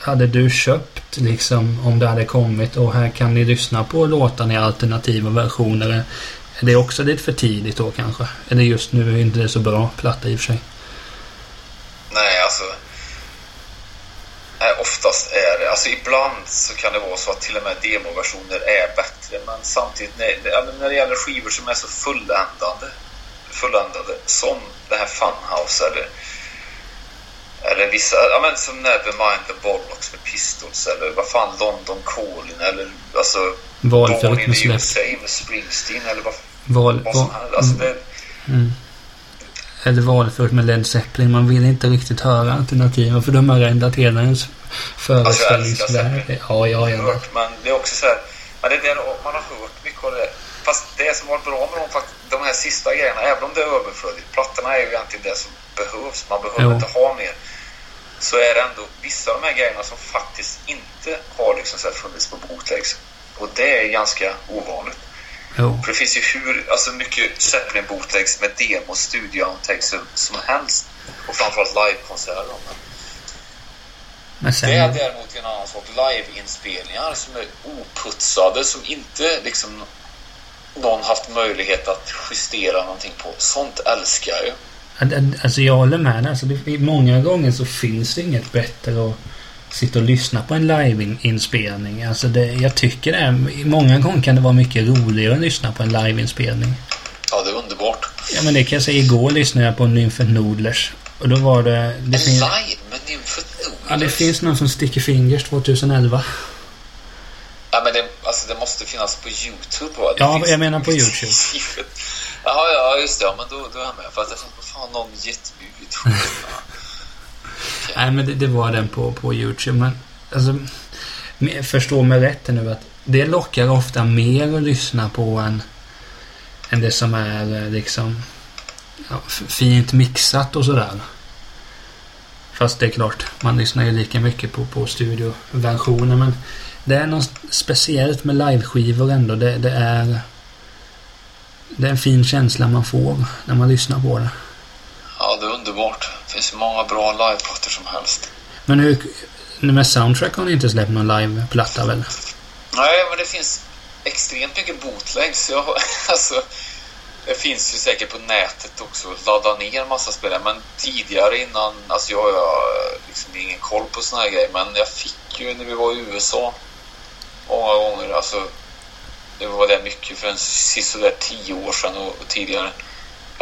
hade du köpt liksom om det hade kommit och här kan ni lyssna på låtarna i alternativa versioner. Är det också lite för tidigt då kanske? Eller just nu är inte det så bra platta i och för sig. Nej, alltså... Nej, oftast är det... Alltså ibland så kan det vara så att till och med demoversioner är bättre. Men samtidigt, när, när det gäller skivor som är så fulländade, fulländade som det här Funhouse eller eller vissa, ja men som Nevermind the Bollocks med Pistols eller vad fan London Calling eller alltså Valfritt med Springsteen eller vad, Val, vad som helst. Alltså det, mm. Eller valfritt med Led Zeppelin. Man vill inte riktigt höra alternativen för de har ändrat hela ens föreställningsvärld. Zeppelin. Ja, ja, har hört, men det är också så här, men det är det man har hört mycket av det. Fast det som var bra med de, de här sista grejerna, även om det är överflödigt, plattorna är ju egentligen det som behövs, man behöver Jo. inte ha mer. Så är det ändå vissa av de här grejerna som faktiskt inte har liksom så funnits på bootlegs. Och det är ganska ovanligt. Jo. För det finns ju hur alltså mycket Zeppelin bootlegs med demo, studio outtakes som, som helst. Och framförallt livekonserter. Men Men sen... det är däremot en annan sak. Live-inspelningar som är oputsade, som inte liksom någon haft möjlighet att justera någonting på. Sånt älskar jag ju. Alltså jag håller med. Alltså, det, många gånger så finns det inget bättre att sitta och lyssna på en liveinspelning. Alltså det, jag tycker det. Många gånger kan det vara mycket roligare att lyssna på en liveinspelning. Ja, det är underbart. Ja men det kan jag säga. Igår lyssnade jag på Nymfet Nodlers. Och då var det... det En finns, live med Nymfet ja, det finns någon som Sticky Fingers 2011. Ja, men det, alltså, det måste finnas på YouTube. Va? Det Ja, jag menar på YouTube. Jaha, ja, just det. Ja, men då, då är jag med. För att jag tänkte, fan, någon gett ut. (laughs) Nej men det, det var den på, på Youtube. Men alltså... Förstå mig rätt nu att det lockar ofta mer att lyssna på än, än det som är eh, liksom ja, fint mixat och sådär. Fast det är klart, man lyssnar ju lika mycket på, på studioversionen men det är något speciellt med liveskivor ändå. Det, det är det är en fin känsla man får när man lyssnar på det. Ja, det är underbart. Det finns många bra liveplattor som helst. Men hur... Med Soundtrack har ni inte släppt någon liveplatta väl? Nej, men det finns extremt mycket bootlegs. Jag, (laughs) alltså, det finns ju säkert på nätet också. Ladda ner massa spelare. Men tidigare innan, alltså jag har liksom ingen koll på såna här grejer. Men jag fick ju när vi var i USA många gånger. Alltså, det var det mycket för en sisådär tio år sedan och, och tidigare.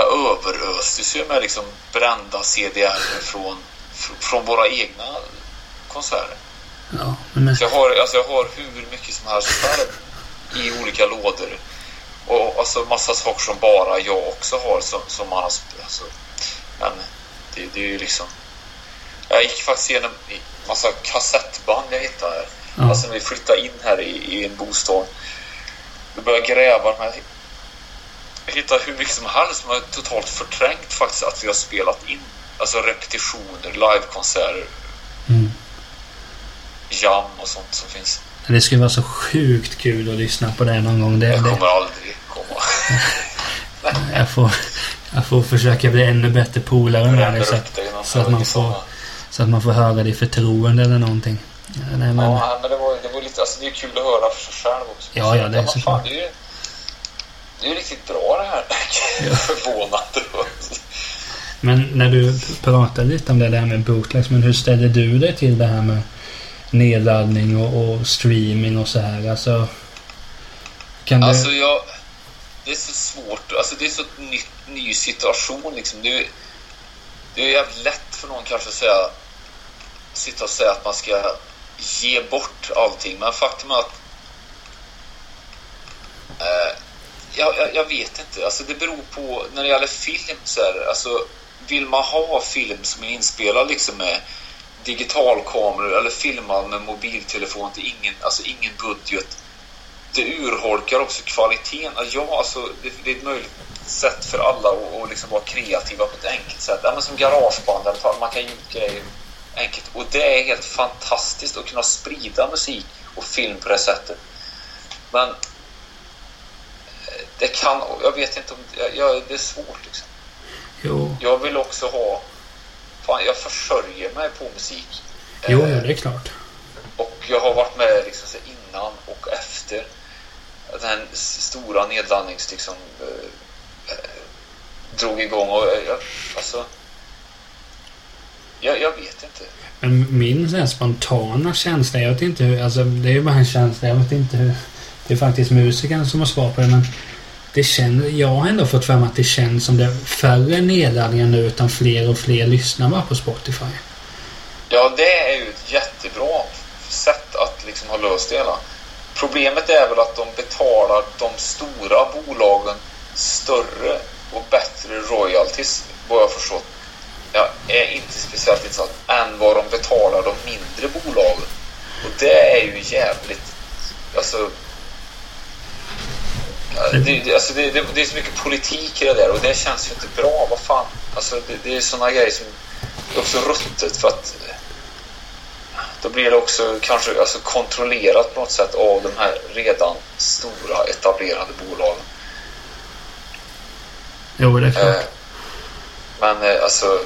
Jag överöstes ju med liksom brända CDR från, fr- från våra egna konserter. Ja, men... Så jag har, alltså jag har hur mycket som helst i olika lådor. Och alltså massa saker som bara jag också har som, som man har alltså, Men det, det är ju liksom... Jag gick faktiskt igenom massa kassettband jag hittade här. Ja. Alltså när vi flyttade in här i, i en bostad. Vi började gräva med jag hittade hur mycket som helst som har totalt förträngt faktiskt att vi har spelat in. Alltså repetitioner, livekonserter, Mm. jam och sånt som finns. Det skulle vara så sjukt kul att lyssna på det någon gång. Det, Jag det, kommer aldrig komma. (laughs) jag, får, jag får försöka bli ännu bättre polare med dig så, så att man hög får, så att man får höra det i förtroende eller någonting. Ja, nej, men, Ja, men det var, det var lite, alltså det är kul att höra för sig själv också. Ja, ja, det är fan, det ju det är ju riktigt bra det här. (laughs) Ja. Förvånande. men när du pratar lite om det där med bootlegs, men hur ställer du dig till det här med nedladdning och, och streaming och så här? Alltså, kan du... Alltså jag... Det är så svårt. Alltså det är så ny, ny situation liksom. Det är, det är jävligt lätt för någon kanske att säga... Sitta och säga att man ska ge bort allting. Men faktum är att... Eh, jag, jag, jag vet inte. Alltså det beror på... När det gäller film så här, alltså... Vill man ha film som är inspelad liksom med digitalkameror eller filmad med mobiltelefon till ingen, alltså ingen budget. Det urholkar också kvaliteten. Ja, alltså, det, det är ett möjligt sätt för alla att, och liksom vara kreativa på ett enkelt sätt. Ja, men som garageband, man kan ju grejer enkelt. Och det är helt fantastiskt att kunna sprida musik och film på det sättet. Men det kan, jag vet inte om, ja, det är svårt liksom. Jo. Jag vill också ha, fan jag försörjer mig på musik. Jo, ja, det är klart. Och jag har varit med liksom innan och efter den stora nedladdnings liksom eh, drog igång och jag, alltså jag, jag vet inte. Men min så spontana känsla, jag vet inte hur, alltså det är ju bara en känsla, jag vet inte hur, det är faktiskt musikern som har svar på det men det känns, jag har ändå fått fram att det känns som det är färre nedladdningar nu utan fler och fler lyssnar bara på Spotify. Ja, det är ju ett jättebra sätt att liksom ha löst det hela. Problemet är väl att de betalar de stora bolagen större och bättre royalties, vad jag förstått. Jag är inte speciellt insatt, än vad de betalar de mindre bolagen. Och det är ju jävligt... Alltså... Det, alltså det, det, det, är så mycket politik i det där och det känns ju inte bra. Vad fan? Alltså det, det är sådana grejer som är också ruttet för att då blir det också kanske alltså kontrollerat på något sätt av de här redan stora etablerade bolagen. Jo, det är klart. Eh, men eh, alltså...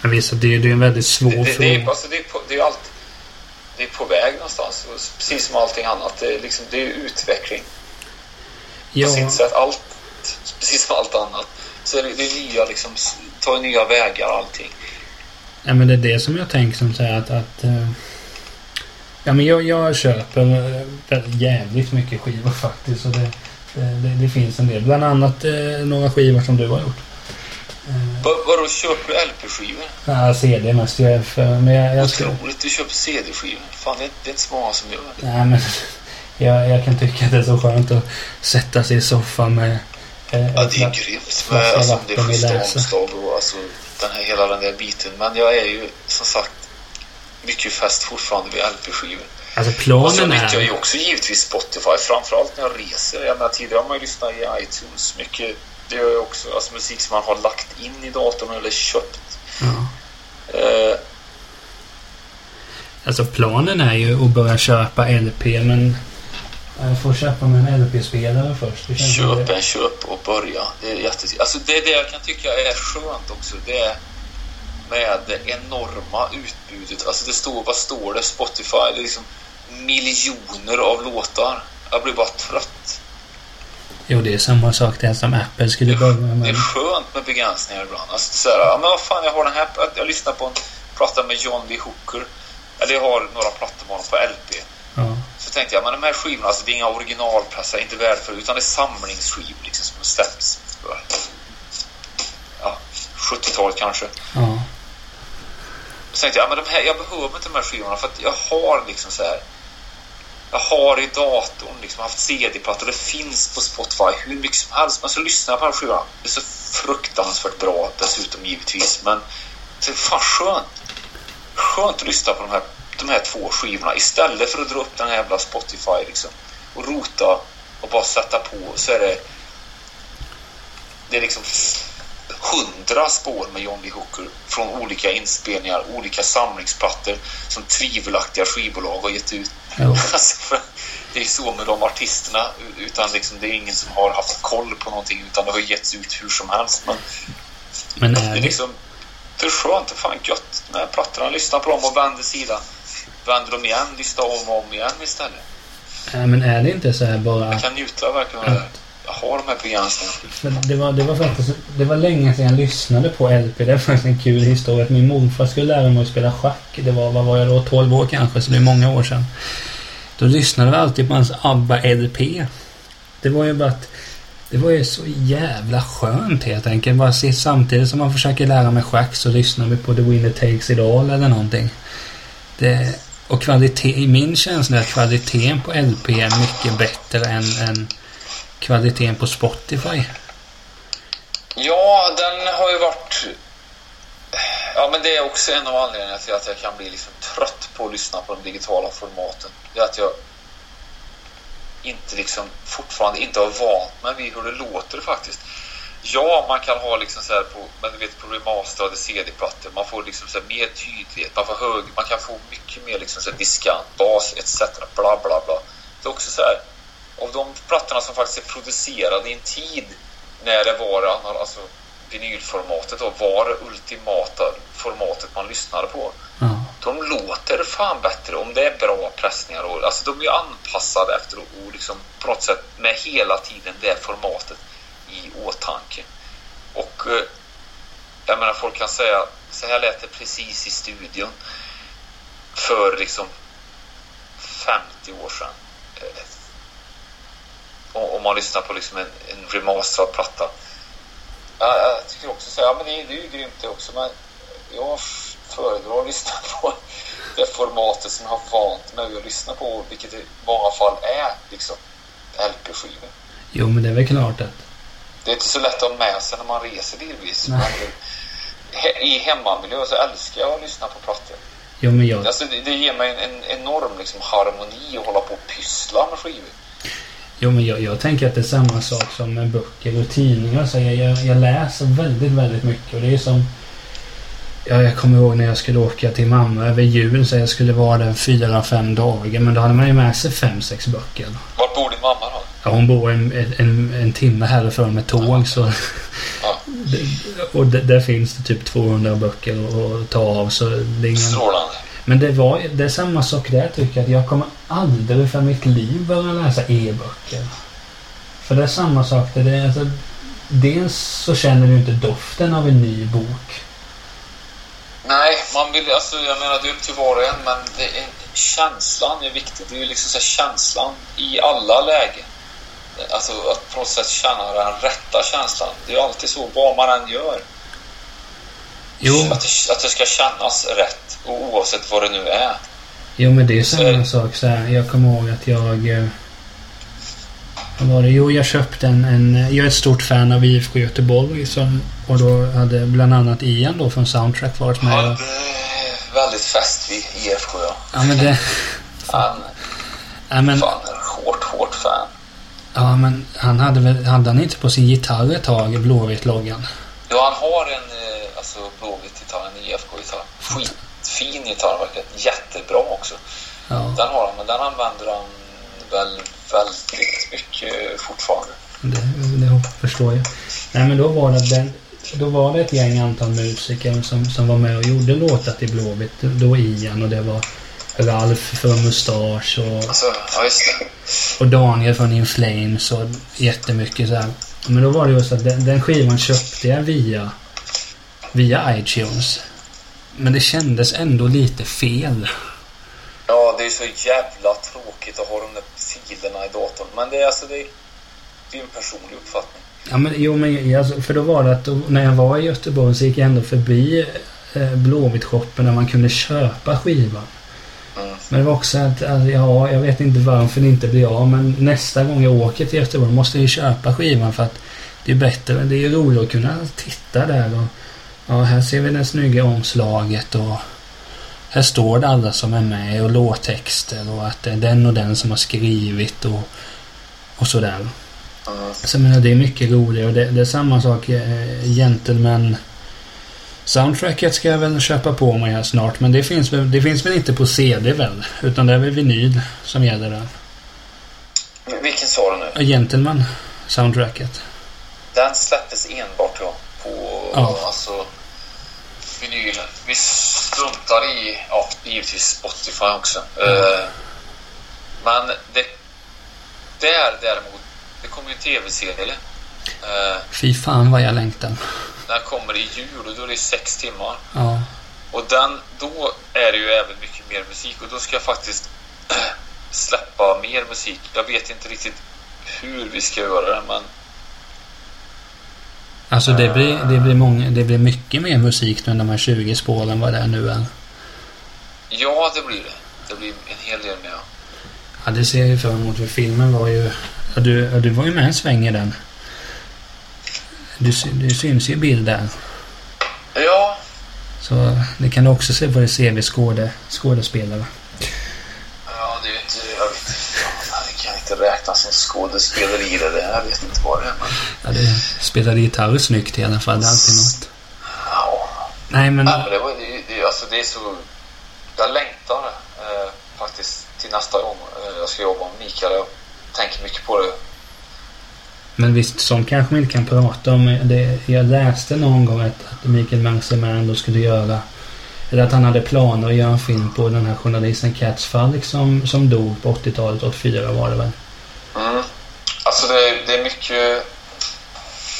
Men visst, det, är, det är en väldigt svår det, det, fråga. Det alltså, det, det är alltid... Det är på väg någonstans. Precis som allting annat. Det är, liksom, det är utveckling. Ja. På sitt sätt. Allt, precis som allt annat. Så det, det är nya liksom, tar nya vägar allting. Ja, men det är det som jag tänker som säger att, att uh, Ja men jag, jag köper uh, jävligt mycket skivor faktiskt. Och det, det, det, finns en del. Bland annat några skivor som du har gjort. Vadå, köper du LP-skivor? Ja, CD mest. Jag, för, men jag, jag Otroligt, du köper CD-skivor. Fan, det är, det är inte så många som gör det. Nej, men (laughs) jag, jag kan tycka att det är så skönt att sätta sig i soffan med... Eh, ja, det är grymt med alltså, det schyssta omslag och alltså, den här, hela den där biten. Men jag är ju som sagt mycket fäst fortfarande vid LP-skivor. Alltså planen och så nyttjar jag ju också givetvis Spotify. Framförallt när jag reser. Jag menar, tidigare har man ju lyssnat i iTunes mycket det är också alltså musik som man har lagt in i datorn eller köpt. Ja. Uh, alltså planen är ju att börja köpa LP men jag får köpa mig en LP-spelare först. Köp en köp och börja. Det är jättet... Alltså det det jag kan tycka är skönt också. Det är med det enorma utbudet. Alltså det står, vad står det? Spotify. Det är liksom miljoner av låtar. Jag blir bara trött. Jo, det är samma sak där som Apple skulle börja med. Det är skönt med begränsningar ibland. Alltså, så här, ja, men vad fan, jag har den här... Jag lyssnar på en platta med John Lee Hooker. Eller jag har några plattor med honom på LP. Ja. Så tänkte jag, men de här skivorna, alltså, det är inga originalpressar, inte värdefulla, utan det är samlingsskivor liksom, som släppts för ja, 70-talet kanske. Ja. Så tänkte jag, men de här, jag behöver inte de här skivorna för att jag har liksom så här jag har i datorn liksom haft CD-plattor. Det finns på Spotify hur mycket som helst. Men så lyssnar jag på den här skivan. Det är så fruktansvärt bra dessutom givetvis. Men det är fan skönt. Skönt att lyssna på de här, de här två skivorna istället för att dra upp den här jävla Spotify liksom. Och rota och bara sätta på. Så är det... Det är liksom hundra spår med John Lee Hooker från olika inspelningar, olika samlingsplattor som tvivelaktiga skivbolag har gett ut. (laughs) Alltså, det är så med de artisterna, utan liksom, det är ingen som har haft koll på någonting utan det har getts ut hur som helst. Men, Men det är liksom, det är skönt, fan gött. De här plattorna, lyssna på dem och vänder sidan. Vänder dem igen, lyssna om och om igen istället. Nej, men är det inte så här bara... Jag kan njuta verkligen av det jag har de här begränsningarna. Det var, det var faktiskt det var länge sedan jag lyssnade på LP. Det är faktiskt en kul historia. Min morfar skulle lära mig att spela schack. Det var, vad var jag då, 12 år kanske, så det är många år sedan. Då lyssnade vi alltid på hans ABBA-LP. Det var ju bara att det var ju så jävla skönt helt enkelt. Bara se, samtidigt som man försöker lära mig schack så lyssnar vi på The Winner Takes It All eller någonting. Det, och kvalitet, min känsla är att kvaliteten på LP är mycket bättre än, än kvaliteten på Spotify? Ja, den har ju varit... Ja, men det är också en av anledningarna till att jag kan bli liksom trött på att lyssna på de digitala formaten. Det är att jag inte liksom fortfarande inte har vant mig vid hur det låter faktiskt. Ja, man kan ha liksom så här på, men du vet på remasterade CD-plattor, man får liksom så mer tydlighet, man får hög, man kan få mycket mer liksom så här diskant, bas etc. Bla bla bla. Det är också så här, av de plattorna som faktiskt är producerade i en tid när det var alltså vinylformatet då var ultimata formatet man lyssnade på. Ja. De låter fan bättre om det är bra pressningar. Och, alltså de är anpassade efter och, och liksom på något sätt med hela tiden det formatet i åtanke. Och eh, jag menar folk kan säga så här lät det precis i studion för liksom 50 år sedan. Om man lyssnar på liksom en, en remasterad platta. Ja, jag tycker också så. Ja, men det, det är ju grymt det också. Men jag föredrar att lyssna på det formatet som jag har vant mig att lyssna på, vilket i många fall är liksom LP-skivor. Jo, men det är väl klart att... Det är inte så lätt att ha med sig när man reser delvis. Men I hemmamiljö så älskar jag att lyssna på plattor. Jo, men jag... Alltså, det, det ger mig en, en enorm liksom, harmoni att hålla på och pyssla med skivor. Jo, men jag, jag tänker att det är samma sak som med böcker och tidningar. Så jag, jag, jag läser väldigt, väldigt mycket. Och det är som... Ja, jag kommer ihåg när jag skulle åka till mamma över jul. Så jag skulle vara där fyra, fem dagar. Men då hade man ju med sig fem, sex böcker. Var bor din mamma då? Ja, hon bor en, en, en timme härifrån med tåg. Så Ja. (laughs) och där finns det typ 200 böcker att ta av. Så det är ingen... Strålande. Men det, var, det är samma sak där tycker jag. Att jag kommer aldrig för mitt liv börja läsa e-böcker. För det är samma sak. Det är, alltså, dels så känner du inte doften av en ny bok. Nej, man vill, alltså, jag menar det är upp till var och en, men det är, känslan är viktig. Det är ju liksom så här, känslan i alla lägen. Alltså att på något sätt känna den rätta känslan. Det är ju alltid så, vad man än gör. Jo, Att, det, att det ska kännas rätt, oavsett vad det nu är. Jo men det är samma sak. Så här, jag kommer ihåg att jag... eh, Vad var det? Jo, jag köpte en, en... Jag är ett stort fan av IFK Göteborg. Som, och då hade bland annat Ian då från Soundtrack varit med. Och- väldigt fäst vid IFK, ja. Ja, men det... Han, Ja, men, fan, hårt, hårt fan. ja, men han hade väl... Hade han inte på sin gitarr ett tag, Blåvitt-loggan? Ja, han har en eh, alltså, Blåvitt-gitarr, en IFK-gitarr. Skitfin gitarr, verkligen. Jättebra också. Ja. Den har han, men den använder han väl väldigt mycket fortfarande. Det, det förstår jag. Nej men då var det, den, då var det ett gäng antal musiker som, som var med och gjorde låtar till Blåvitt. Då Ian och det var Ralf från Mustasch och, Alltså, ja och Daniel från In Flames och jättemycket så här. Men då var det just att den, den skivan köpte jag via, via iTunes. Men det kändes ändå lite fel. Ja, det är så jävla tråkigt att ha de där filerna i datorn. Men det är alltså, det, det är en personlig uppfattning. Ja men jo men alltså, för då var det att då, när jag var i Göteborg så gick jag ändå förbi eh, Blåvitt-shoppen där man kunde köpa skivan. Mm. Men det var också att, alltså, ja, jag vet inte varför det inte blir av men nästa gång jag åker till Göteborg måste jag ju köpa skivan för att det är bättre, det är ju roligt att kunna titta där och ja, här ser vi det snygga omslaget och här står det alla som är med och låttexter och att det är den och den som har skrivit och, och sådär. Mm. Så jag menar, det är mycket roligare och det, det är samma sak. Eh, Gentleman Soundtracket ska jag väl köpa på mig här snart. Men det finns, väl, det finns väl inte på CD väl? Utan det är väl vinyl som gäller där. Vilken sa du nu? Gentleman Soundtracket. Den släpptes enbart ja, på Ja. alltså, vinylen. Vi struntar i, ja, givetvis Spotify också. Eh, men det, där däremot, det kommer ju en tv-serie. Eh, Fy fan vad jag längtar. den kommer i jul och då är det sex timmar. Ja. Och den, då är det ju även mycket mer musik och då ska jag faktiskt (clears throat) släppa mer musik. Jag vet inte riktigt hur vi ska göra det men Alltså det blir, det, blir många, det blir mycket mer musik nu än de här 20 spåren vad det är nu är. ja, det blir det. Det blir en hel del mer. Ja, det ser jag ju fram emot. För filmen var ju... Ja, du, ja, du var ju med en sväng i den. Du, du syns ju i bild där. Ja, Så det kan du också se på CV skåde, skådespelare. Inte räknas som skådespeleri det där. Jag vet inte vad det är. Men... Ja, det spelade gitarr snyggt i alla fall. Det är alltid något. Ja. Nej, men... Nej, men det, var, det, det, alltså, det är så... Jag längtar eh, faktiskt till nästa gång eh, jag ska jobba med Mikael. Jag tänker mycket på det. Men visst, sånt kanske man inte kan prata om. Det, jag läste någon gång att, att Mikael Manseman ändå skulle göra... Eller att han hade planer att göra en film på den här journalisten Cats Falk som, som dog på 80-talet. 84 var det väl? Mm. Alltså det, det är mycket...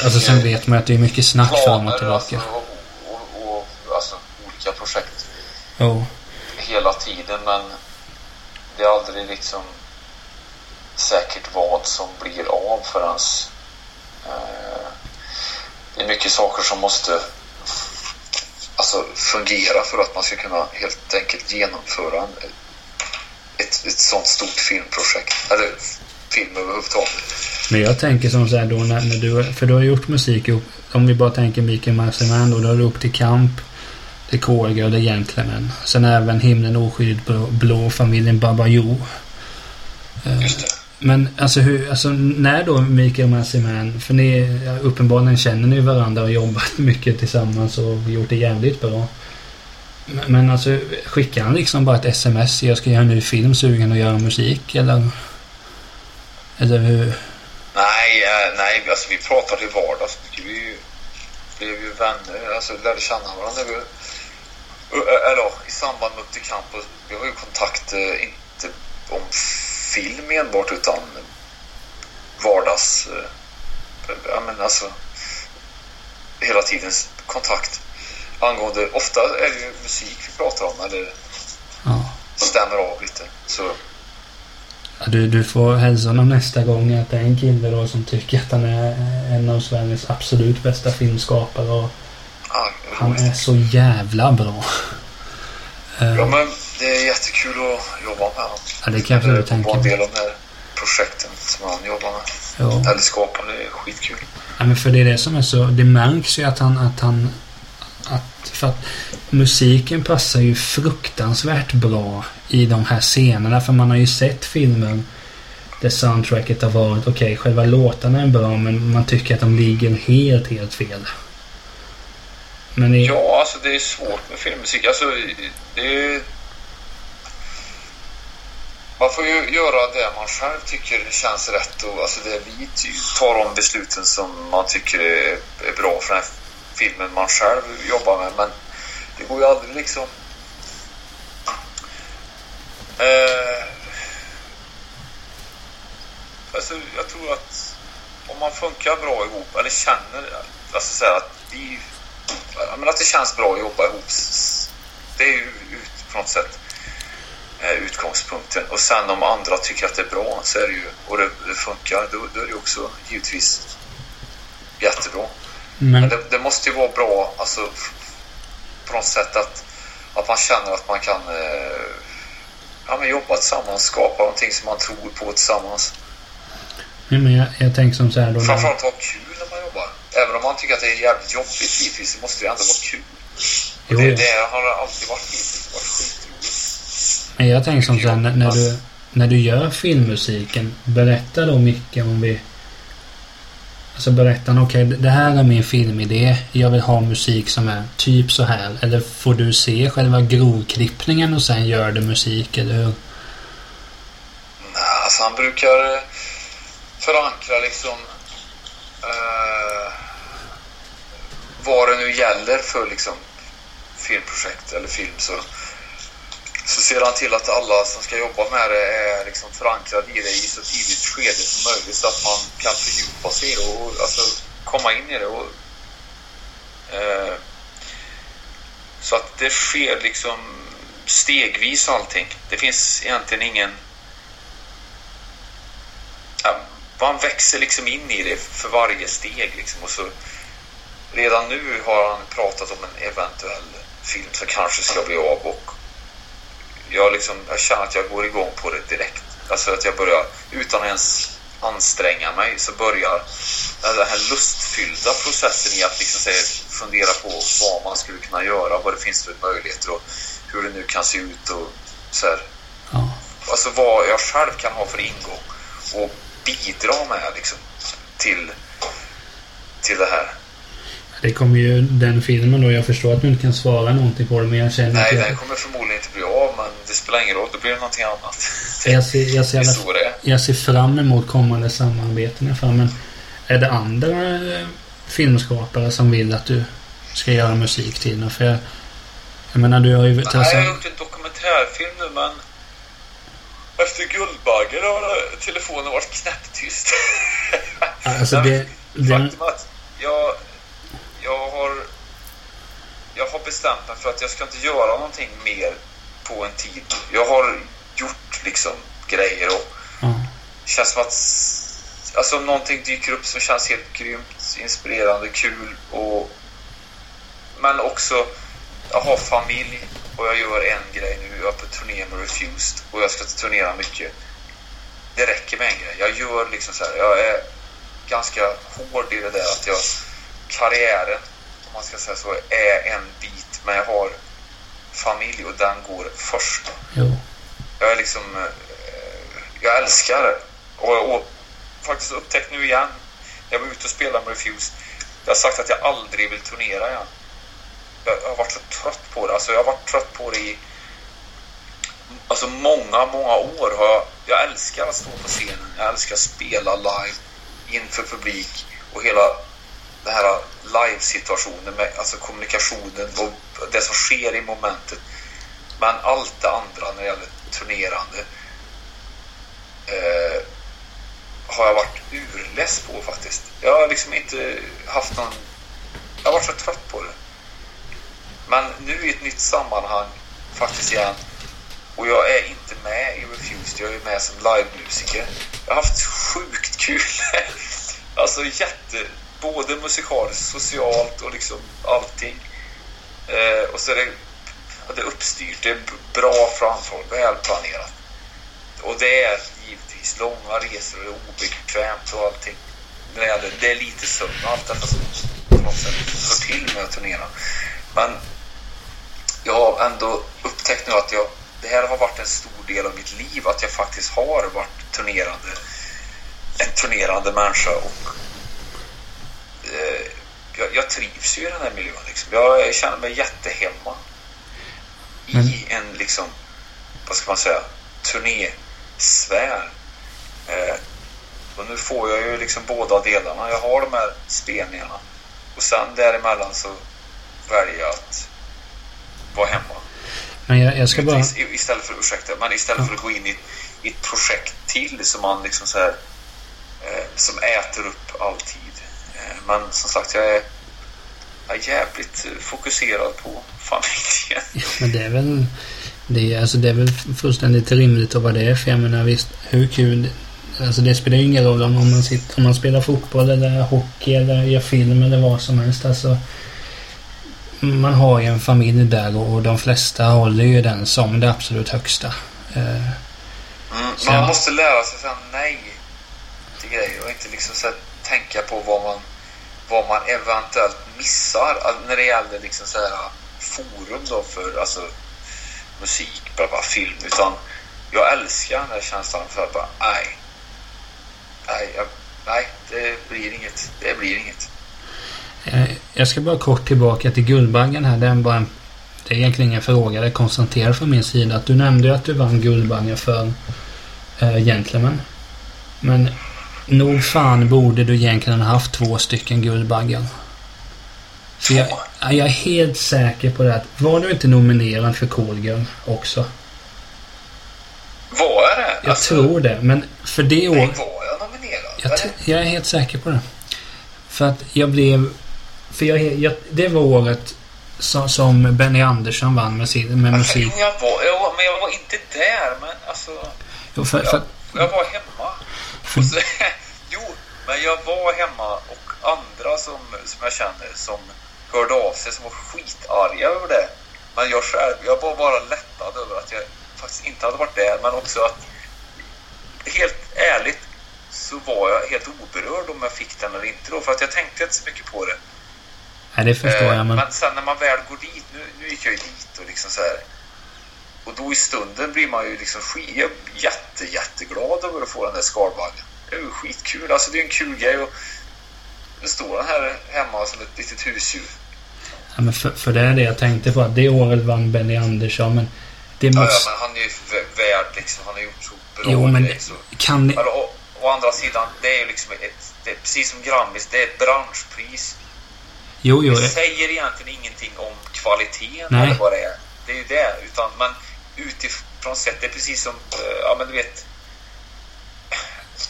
Alltså sen vet man att det är mycket snack fram och tillbaka. Alltså, och, och, och, alltså olika projekt Oh. hela tiden men det är aldrig liksom säkert vad som blir av förrän eh, det är mycket saker som måste alltså, fungera för att man ska kunna helt enkelt genomföra en, ett, ett sånt stort filmprojekt eller film överhuvudtaget. Men jag tänker som så här då när, när du... För du har gjort musik ihop. Om vi bara tänker Mikael Manseman då. Då har du upp till Kamp. Det är KG och är Gentlemen. Sen även Himlen oskyldigt blå, blå familjen Babajo. Eh, Just det. Men alltså hur, alltså när då Mikael Massiman, för ni ja, uppenbarligen känner ni varandra och jobbat (laughs) mycket tillsammans och gjort det jävligt bra. Men, men alltså skickar han liksom bara ett sms, jag ska göra en ny film, sugen att göra musik eller? Eller hur? Nej, eh, nej, alltså vi pratade i vardags. mycket. Vi blev ju vänner, alltså lärde känna varandra. Vi, eh, eh, eller ja, i samband med Upp till Campus, Vi har ju kontakt, inte om film enbart utan vardags... eh, Ja men alltså hela tidens kontakt. Angående, ofta är det ju musik vi pratar om eller Ja. stämmer av lite. Så Ja, Du, du får hälsa honom nästa gång att det är en kille då som tycker att han är en av Sveriges absolut bästa filmskapare och ja, han är så jävla bra. Ja men jättekul att jobba med. Ja, det kan jag absolut Få tänka vara en mig. del av de här projekten som han jobbar med. Ja. Eller skapar, det är skitkul. Ja, men för det är det som är så... Det märks ju att han... Att han att, för att musiken passar ju fruktansvärt bra i de här scenerna. För man har ju sett filmen där soundtracket har varit okej, själva låtarna är bra men man tycker att de ligger helt, helt fel. Men i, Ja, alltså det är svårt med filmmusik. Alltså, det är... Man får ju göra det man själv tycker känns rätt och alltså det vi tar de besluten som man tycker är, är bra för den här filmen man själv jobbar med. Men det går ju aldrig liksom... Eh, alltså jag tror att om man funkar bra ihop eller känner alltså så här, att vi men att det känns bra att jobba ihop. Det är ju ut, på något sätt eh, utgångspunkten. Och sen om andra tycker att det är bra så är det ju, och det, det funkar, då, då är det ju också givetvis jättebra. Men men, det, det måste ju vara bra, alltså på något sätt att, att man känner att man kan eh, ja, men jobba tillsammans, skapa någonting som man tror på tillsammans. men jag, jag tänker som så här då. Framförallt ha kul när man jobbar. Även om man tycker att det är jävligt jobbigt givetvis så måste det ändå vara kul. jo, Det, det har alltid varit hittills varit skitroligt. Men jag tänker som så här, när, du, när du gör filmmusiken, berätta då mycket om vi... Alltså berätta, okej det här är min filmidé. Jag vill ha musik som är typ så här. Eller får du se själva grovklippningen och sen gör du musik, eller hur? Nej, alltså han brukar eh, förankra liksom eh, vad det nu gäller för liksom filmprojekt eller film så, så ser han till att alla som ska jobba med det är liksom förankrade i det i så tidigt skede som möjligt så att man kan fördjupa sig i det och alltså komma in i det. Och, eh, så att det sker liksom stegvis allting. Det finns egentligen ingen ja, man växer liksom in i det för varje steg liksom och så redan nu har han pratat om en eventuell film som kanske ska bli av och jag liksom, jag känner att jag går igång på det direkt. Alltså att jag börjar utan att ens anstränga mig så börjar den här lustfyllda processen i att liksom säga, fundera på vad man skulle kunna göra, vad det finns för möjligheter och hur det nu kan se ut och så här. Ja. Alltså vad jag själv kan ha för ingång och bidra med liksom till, till det här. Det kommer ju den filmen då. Jag förstår att du inte kan svara någonting på det men jag känner Nej, att jag... den kommer förmodligen inte bli spelar ingen roll. Det blir någonting annat. jag, ser, jag, ser alla, jag ser fram emot kommande samarbeten fall. Men är det andra eh, filmskapare som vill att du ska göra musik till den? För jag, jag menar du har ju... Nej, jag har gjort en dokumentärfilm nu men efter Guldbaggen har telefonen varit knäpptyst. alltså (laughs) det... Faktum att jag jag har, jag har bestämt mig för att jag ska inte göra någonting mer på en tid. Jag har gjort liksom grejer och mm. känns som att alltså någonting dyker upp som känns helt grymt, inspirerande, kul och men också jag har familj och jag gör en grej nu. Jag är på turné med Refused och jag ska turnera mycket. Det räcker med en grej. Jag gör liksom så här. Jag är ganska hård i det där att jag karriären, om man ska säga så, är en bit. Men jag har familj och den går först. Jo. Jag är liksom... Eh, jag älskar det. Och, och faktiskt upptäckt nu igen, jag var ute och spelade med Refuse. Jag har sagt att jag aldrig vill turnera igen. Jag har varit så trött på det. Alltså jag har varit trött på det i alltså många, många år. Har jag, jag älskar att stå på scenen. Jag älskar att spela live inför publik och hela den här live-situationen med alltså kommunikationen och det som sker i momentet. Men allt det andra när det gäller turnerande eh, har jag varit urless på faktiskt. Jag har liksom inte haft någon... Jag har varit så trött på det. Men nu i ett nytt sammanhang faktiskt igen och jag är inte med i Refused, jag är med som livemusiker. Jag har haft sjukt kul. (laughs) alltså jätte både musikaliskt, socialt och liksom allting. Eh, och så är det, det är uppstyrt, det är bra framför, välplanerat. Och det är givetvis långa resor, det är obekvämt och allting. Det är, det är lite sömn och allt detta som på något sätt hör till med att turnera. Men jag har ändå upptäckt nu att jag, det här har varit en stor del av mitt liv, att jag faktiskt har varit turnerande, en turnerande människa och eh, jag, jag, trivs ju i den här miljön. Liksom. Jag känner mig jättehemma mm. i en, liksom, vad ska man säga, turnésfär. Eh, och nu får jag ju liksom båda delarna. Jag har de här spelningarna och sen däremellan så väljer jag att vara hemma. Men jag, jag ska bara... Istället för, ursäkta, men istället ja. för att gå in i, i ett projekt till som man liksom så här, eh, som äter upp all tid. Men som sagt, jag är, jag är jävligt fokuserad på familjen. Ja, men det är väl... Det är, alltså det är väl fullständigt rimligt att vara det. För jag menar visst, hur kul... Alltså det spelar ju ingen roll om man, sitter, om man spelar fotboll eller hockey eller gör film eller vad som helst. Alltså, man har ju en familj där och de flesta håller ju den som det absolut högsta. Eh, mm, man måste lära sig säga nej till grejer och inte liksom så tänka på vad man vad man eventuellt missar alltså, när det gäller liksom så här forum då för alltså musik, bara, bara film. Utan jag älskar den här känslan för att bara nej. Nej, jag, nej, det blir inget. Det blir inget. Eh, jag ska bara kort tillbaka till Guldbaggen här. Det är, bara en, det är egentligen ingen fråga. Det är konstaterat från min sida att du nämnde att du vann Guldbaggen för eh, äh, Gentlemen. Men Nog fan borde du egentligen ha haft två stycken Guldbaggar. För jag, jag är helt säker på det. Var du inte nominerad för Callgirl också? Var jag det? Jag alltså, tror det, men för det år... Nej, var jag nominerad? Jag, jag, är helt säker på det. För att jag blev... För jag, jag det var året som, som Benny Andersson vann med, sin, med alltså, musik. Jag var, jag, men jag var inte där, men alltså... Jo, för, för, jag, jag var hemma. Så, (laughs) (laughs) jo, men jag var hemma och andra som, som jag känner som hörde av sig som var skitarga över det. Men jag själv, jag var bara lättad över att jag faktiskt inte hade varit där, men också att helt ärligt så var jag helt oberörd om jag fick den eller inte då. För att jag tänkte inte så mycket på det. Nej, det förstår jag. Men... men sen när man väl går dit, nu, nu gick jag ju dit och liksom så här. Och då i stunden blir man ju liksom skit, jätte, jätteglad över att få den där skalbaggen. Det är ju skitkul. Alltså det är en kul grej. Och det står den här hemma som ett litet husdjur. Ja, men för, för det är det jag tänkte på. Att det året vann Benny Andersson, men det måste... Ja, ja, men han är ju värd liksom. Han har gjort så bra Jo, men grej, så. kan ni... Alltså, å, å andra sidan, det är ju liksom ett, det är precis som Grammis, det är ett branschpris. Jo, jo. Det Det... säger egentligen ingenting om kvaliteten Nej. eller vad det är. Det är ju det. Utan, men utifrån sett, det är precis som, eh, ja men du vet,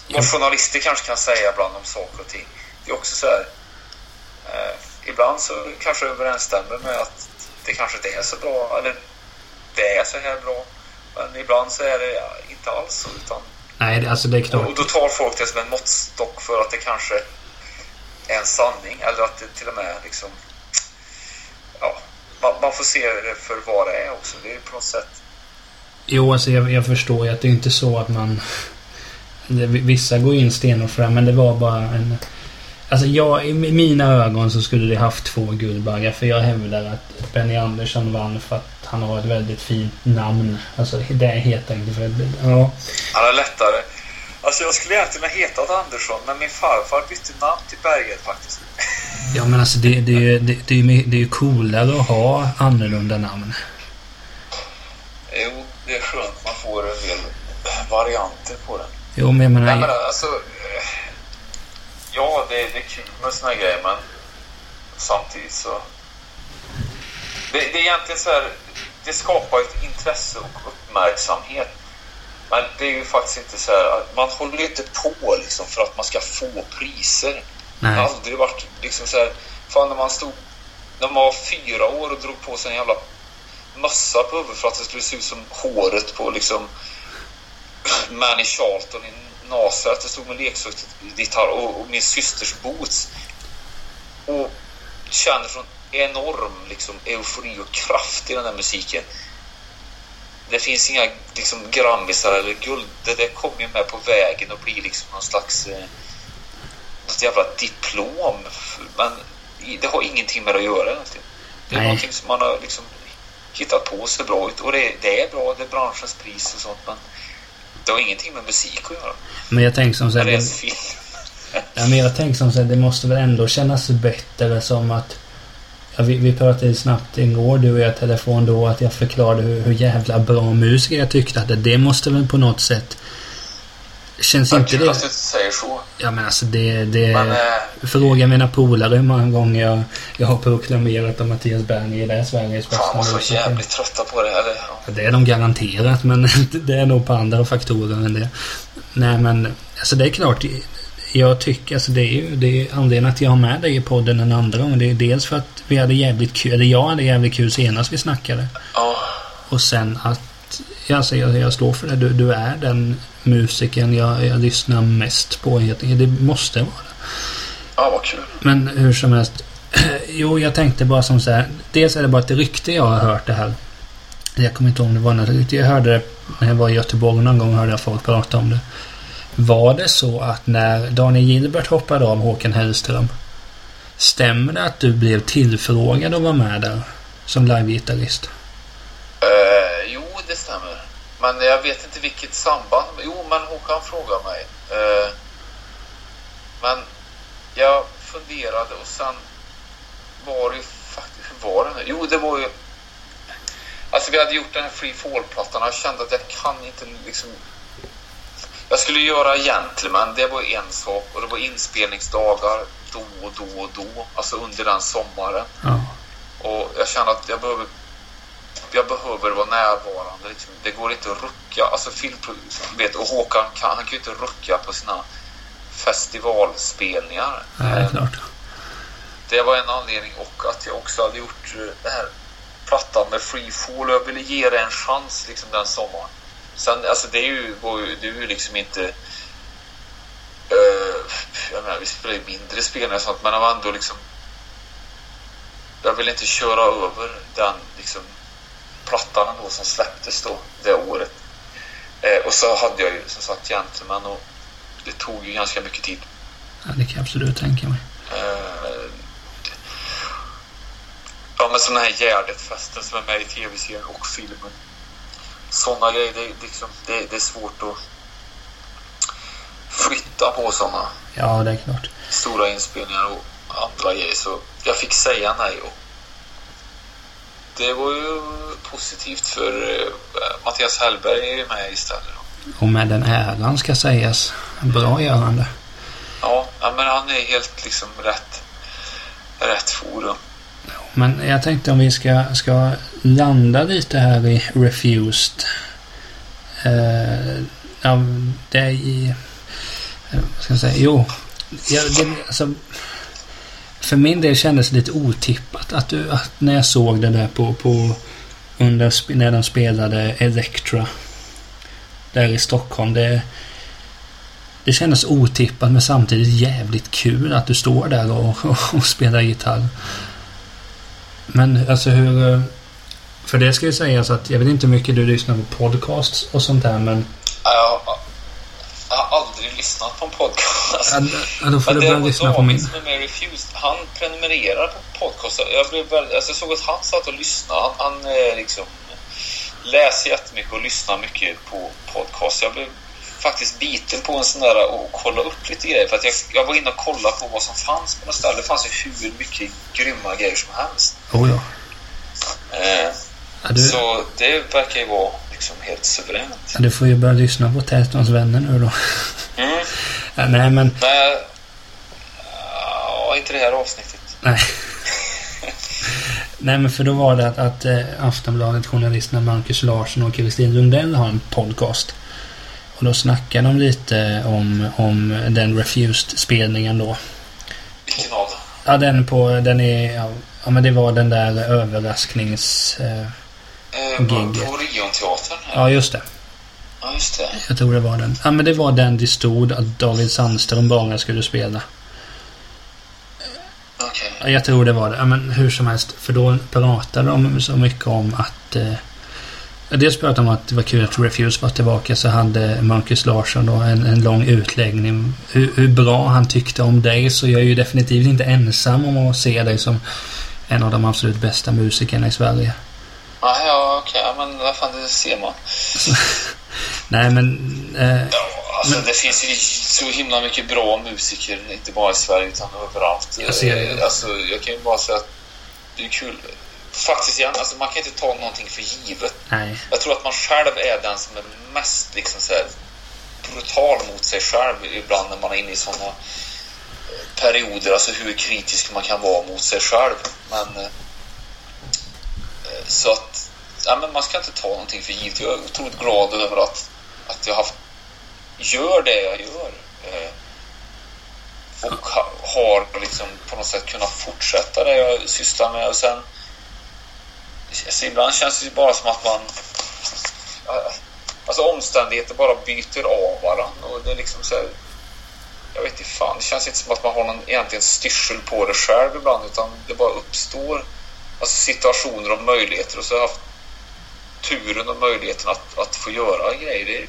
vad journalister kanske kan säga ibland om saker och ting. Det är också så här, eh, ibland så kanske det överensstämmer med att det kanske inte är så bra, eller det är så här bra. Men ibland så är det inte alls så, utan Nej, alltså det är klart. och då tar folk det som en måttstock för att det kanske är en sanning eller att det till och med liksom ja, man, man får se det för vad det är också. Det är på något sätt Jo, alltså jag, jag förstår ju att det är inte så att man... Vissa går in stenhårt fram, men det var bara en... Alltså jag, i mina ögon så skulle det haft två Guldbaggar. För jag hävdar att Benny Andersson vann för att han har ett väldigt fint namn. Alltså det är helt enkelt för att... Ja. han är lättare. Alltså jag skulle egentligen ha hetat Andersson men min farfar bytte namn till Berget faktiskt. Ja men alltså det, det, är ju- det, det, är ju- det är ju coolare att ha annorlunda namn. Jo, det är skönt. Man får en del varianter på den. Jo men jag menar... Nej men alltså eh, Ja, det, det är kul med såna här grejer men samtidigt så det, det är egentligen så här det skapar ett intresse och uppmärksamhet. Men det är ju faktiskt inte så här man håller ju inte på liksom för att man ska få priser. Det har nej. aldrig varit liksom så här fan när man stod när man var fyra år och drog på sig en jävla mössa på huvudet för att det skulle se ut som håret på liksom Manny Charlton i NASA. Att det stod med leksaksgitarr och, och min systers boots. Och kände från enorm liksom, eufori och kraft i den där musiken. Det finns inga liksom, grammisar eller guld. Det, det kommer ju med på vägen och blir liksom någon slags eh, något jävla diplom. Men det har ingenting med det att göra egentligen. Det är Nej. någonting som man har liksom hittat på ser bra ut. Och det, det är bra, det är branschens pris och sånt. Men det har ingenting med musik att göra. Men jag tänker som så här, det, ja, men jag tänker som så här, det måste väl ändå kännas bättre som att Ja, vi, vi pratade snabbt igår, du och jag telefon då, att jag förklarade hur, hur jävla bra musiker jag tyckte att det, det måste väl på något sätt... Känns inte att det... du säger så. Ja men alltså det... det Men eh, Fråga mina polare hur många gånger jag, jag har proklamerat om Mattias Bernier är Sveriges bästa fan var så jävligt trötta på det. Eller, ja. Ja, Det är de garanterat, men (laughs) det är nog på andra faktorer än det. Nej, men alltså det är klart. Jag tycker, alltså det är ju det är anledningen att jag har med dig i podden en andra gång. Det är dels för att vi hade jävligt kul, eller jag hade jävligt kul senast vi snackade. Ja, Och sen att, ja, alltså jag, jag står för det. Du, du är den musiken jag, jag lyssnar mest på. Det måste vara det. ja, vad kul. Men hur som helst. (clears throat) Jo, jag tänkte bara som så här. Dels är det bara ett rykte jag har hört det här. Jag kommer inte ihåg om det var något rykte. Jag hörde det när jag var i Göteborg någon gång. Hörde jag folk prata om det. Var det så att när Daniel Gilbert hoppade av Håkan Hellström. Stämmer det att du blev tillfrågad att vara med där? Som livegitarrist? Stämmer. Men jag vet inte vilket samband. Jo, men Håkan frågade mig. Eh, men jag funderade och sen var det ju faktiskt... Hur var det nu? Jo, det var ju... Alltså vi hade gjort den här Free Fall-plattan och jag kände att jag kan inte liksom... Jag skulle göra Gentleman, det var en sak. Och det var inspelningsdagar då och då och då. Alltså under den sommaren. Ja. Och jag känner att jag behöver jag behöver vara närvarande. Liksom. Det går inte att rucka. Alltså vet, och Håkan kan, han kan ju inte rucka på sina festivalspelningar. Nej, det är klart. Det var en anledning och att jag också hade gjort eh, den här plattan med Free Fall och jag ville ge det en chans liksom den sommaren. Sen, alltså det är ju, det är ju liksom inte... Uh, jag menar, vi spelar ju mindre spelningar och sånt men det var ändå liksom... Jag ville inte köra över den liksom plattan ändå som släpptes då det året. Eh, och så hade jag ju som sagt Gentleman och det tog ju ganska mycket tid. Ja, det kan jag absolut tänka mig. Eh, ja, men sådana här Gärdet-festen som är med i tv-serien och filmen. Sådana grejer, det, liksom, det, det är svårt att flytta på sådana Ja, det är klart. stora inspelningar och andra grejer. Så jag fick säga nej. Och det var ju positivt för eh, Mattias Hellberg är med istället. Och med den äran ska sägas. Bra görande. Ja, ja, men han är helt liksom rätt, rätt forum. Men jag tänkte om vi ska, ska landa lite här i Refused. Eh, ja, det är i... eh, Vad ska jag säga? Jo. Ja, det, alltså, för min del kändes det lite otippat att, du, att när jag såg det där på, på under, när de spelade Electra där i Stockholm. Det, det kändes otippat men samtidigt jävligt kul att du står där och, (laughs) och, och spelar gitarr. Men alltså hur... Eh, för det ska ju sägas att jag vet inte hur mycket du lyssnar på podcasts och sånt där men... Jag, jag har aldrig lyssnat på en podcast. Ja, ja, då får du Men det börja lyssna på min. som är med Refused. Han prenumererar på podcast. Jag, blev väldigt, alltså jag såg att han satt och lyssnade. Han, han eh, liksom läser jättemycket och lyssnar mycket på podcast. Jag blev faktiskt biten på en sån där och kolla upp lite grejer. För att jag, jag var inne och kollade på vad som fanns på något ställe. Det fanns ju hur mycket grymma grejer som helst. Oh, ja. Eh, Ja, du, Så det verkar ju vara liksom helt suveränt. ja, du får ju börja lyssna på Tätons vänner nu då. Mm. (laughs) Ja, nej men... Men, ja, inte det här avsnittet. Nej. Nej men för då var det att, att eh, Aftonbladet, journalisterna Marcus Larsson och Kristin Lundell har en podcast. Och då snackar de lite om, om den Refused-spelningen då. Vilken av dem? Ja den på, den är, ja, ja men det var den där överrasknings... Eh, Eh, på Gigget. på Rionteatern? här. ja just det. Ja, just det. Jag tror det var den. Ja men det var den det stod att David Sandström bara skulle spela. Okej. Ja, Jag tror det var det. Ja, men hur som helst. För då pratade de så mycket om att... Eh, dels pratade de om att det var kul att Refuse var tillbaka. Så hade Marcus Larsson då en, en lång utläggning. Hur, hur bra han tyckte om dig. Så jag är ju definitivt inte ensam om att se dig som en av de absolut bästa musikerna i Sverige. Ja, ja okej. Ja, men vad fan, det ser man. (laughs) Nej men... Eh, Ja, alltså det finns ju så himla mycket bra musiker, inte bara i Sverige utan överallt. Jag ser. Eh, Alltså, jag kan ju bara säga att det är kul. Faktiskt igen, alltså man kan inte ta någonting för givet. nej. Jag tror att man själv är den som är mest liksom så här, brutal mot sig själv ibland när man är inne i sådana perioder. Alltså hur kritisk man kan vara mot sig själv. Men eh, så att ja, men man ska inte ta någonting för givet. Jag är otroligt glad över att, att jag haft, gör det jag gör. Eh, och ha, har liksom på något sätt kunnat fortsätta det jag sysslar med. Och sen Alltså ibland känns det bara som att man... Eh, alltså omständigheter bara byter av varandra och det är liksom så här, Jag vet inte fan, det känns inte som att man har någon egentligen styrsel på det själv ibland utan det bara uppstår alltså situationer och möjligheter och så har jag haft turen och möjligheten att, att få göra grejer. Det,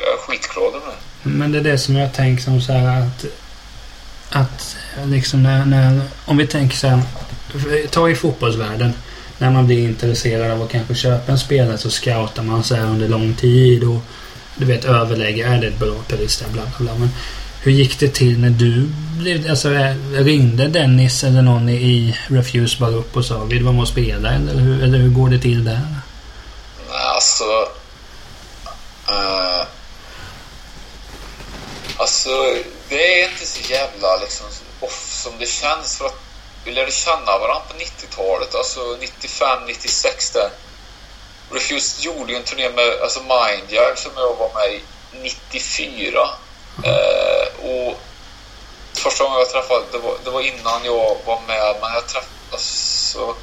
jag är skitglad över det. Men det är det som jag tänker som så här att... Att liksom när, när... Om vi tänker så här... Ta i fotbollsvärlden. När man blir intresserad av att kanske köpa en spelare så scoutar man så här under lång tid och du vet överlägger. Är det ett bra pris? Bla, bla, bla. Men hur gick det till när du blev... Alltså eh, ringde Dennis eller någon i, Refuse bara upp och sa vill du vara med och spela? Eller hur, eller hur går det till där? Alltså... Uh, alltså, det är inte så jävla liksom off som det känns för att vi lärde känna varandra på 90-talet, alltså 95, 96 där. Refused gjorde ju en turné med alltså Mindjag som jag var med i 94. Eh, och första gången jag träffade, det var, det var innan jag var med, men jag träffade alltså,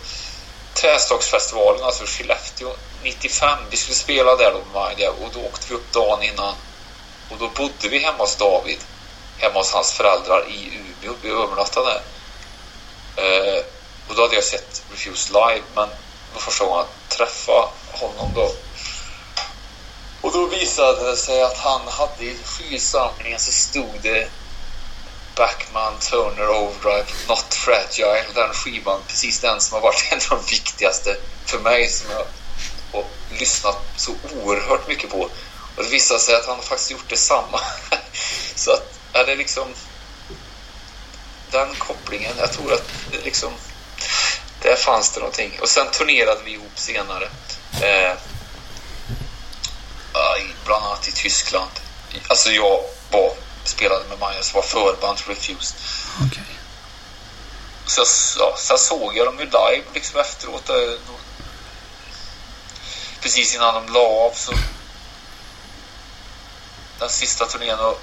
Trästocksfestivalen, alltså Skellefteå 95. Vi skulle spela där då med och då åkte vi upp dagen innan. Och då bodde vi hemma hos David, hemma hos hans föräldrar i Umeå. Vi övernattade där. Eh, och då hade jag sett Refuse live, men det var första gången jag träffade honom då. Och då visade det sig att han hade i skivsamlingen så stod det Backman, Turner, Overdrive, Not Fragile. Den skivan, precis den som har varit en av de viktigaste för mig som jag har lyssnat så oerhört mycket på. Och det visade sig att han faktiskt gjort detsamma. (laughs) så att, är det liksom den kopplingen, jag tror att det liksom där fanns det någonting. Och sen turnerade vi ihop senare. Eh, bland annat i Tyskland. Alltså jag var, spelade med Maja var förband till Refused. Okay. Så, ja, så såg jag dem ju live liksom efteråt. Precis innan de la av så den sista turnén och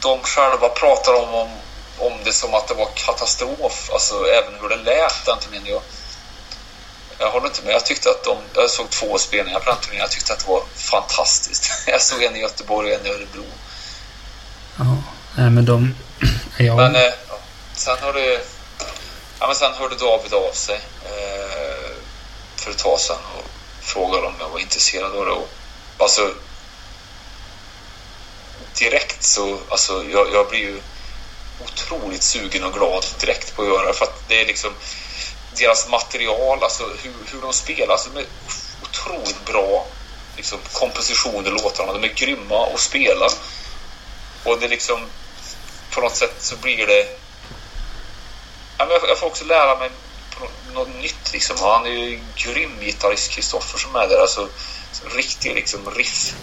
de själva pratar om, om, om det som att det var katastrof. Alltså även hur det lät den turnén. Jag, jag håller inte med. Jag tyckte att de, jag såg två spelningar på den turnén. Jag tyckte att det var fantastiskt. (laughs) Jag såg en i Göteborg och en i Örebro. Ja, nej men de... (clears throat) Ja. Men eh, sen har det... Ja, men sen hörde David av sig eh, för ett tag sedan och frågade om jag var intresserad av det. Och, alltså, direkt så, alltså jag, jag blir ju otroligt sugen och glad direkt på att göra det. För att det är liksom deras material, alltså hur, hur de spelar, alltså de är otroligt bra liksom, kompositioner, låtarna. De är grymma att spela. Och det liksom, på något sätt så blir det... Ja, men jag, jag får också lära mig något nytt liksom. Han är ju grym gitarrist, Kristoffer, som är där. Alltså, riktig liksom riff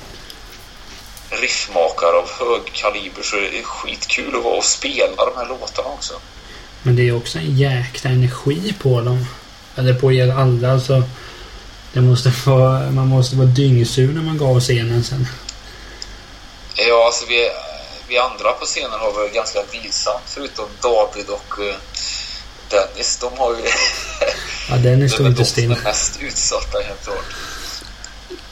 riffmakare av hög kaliber så det är skitkul att vara och spela de här låtarna också. Men det är också en jäkla energi på dem. Eller på er alla. Alltså, det måste vara, man måste vara dyngsur när man går av scenen sen. Ja, alltså vi, vi andra på scenen har väl ganska vilsamt förutom David och uh, Dennis. De har ju... (laughs) ja, Dennis står inte still. De är mest utsatta helt klart.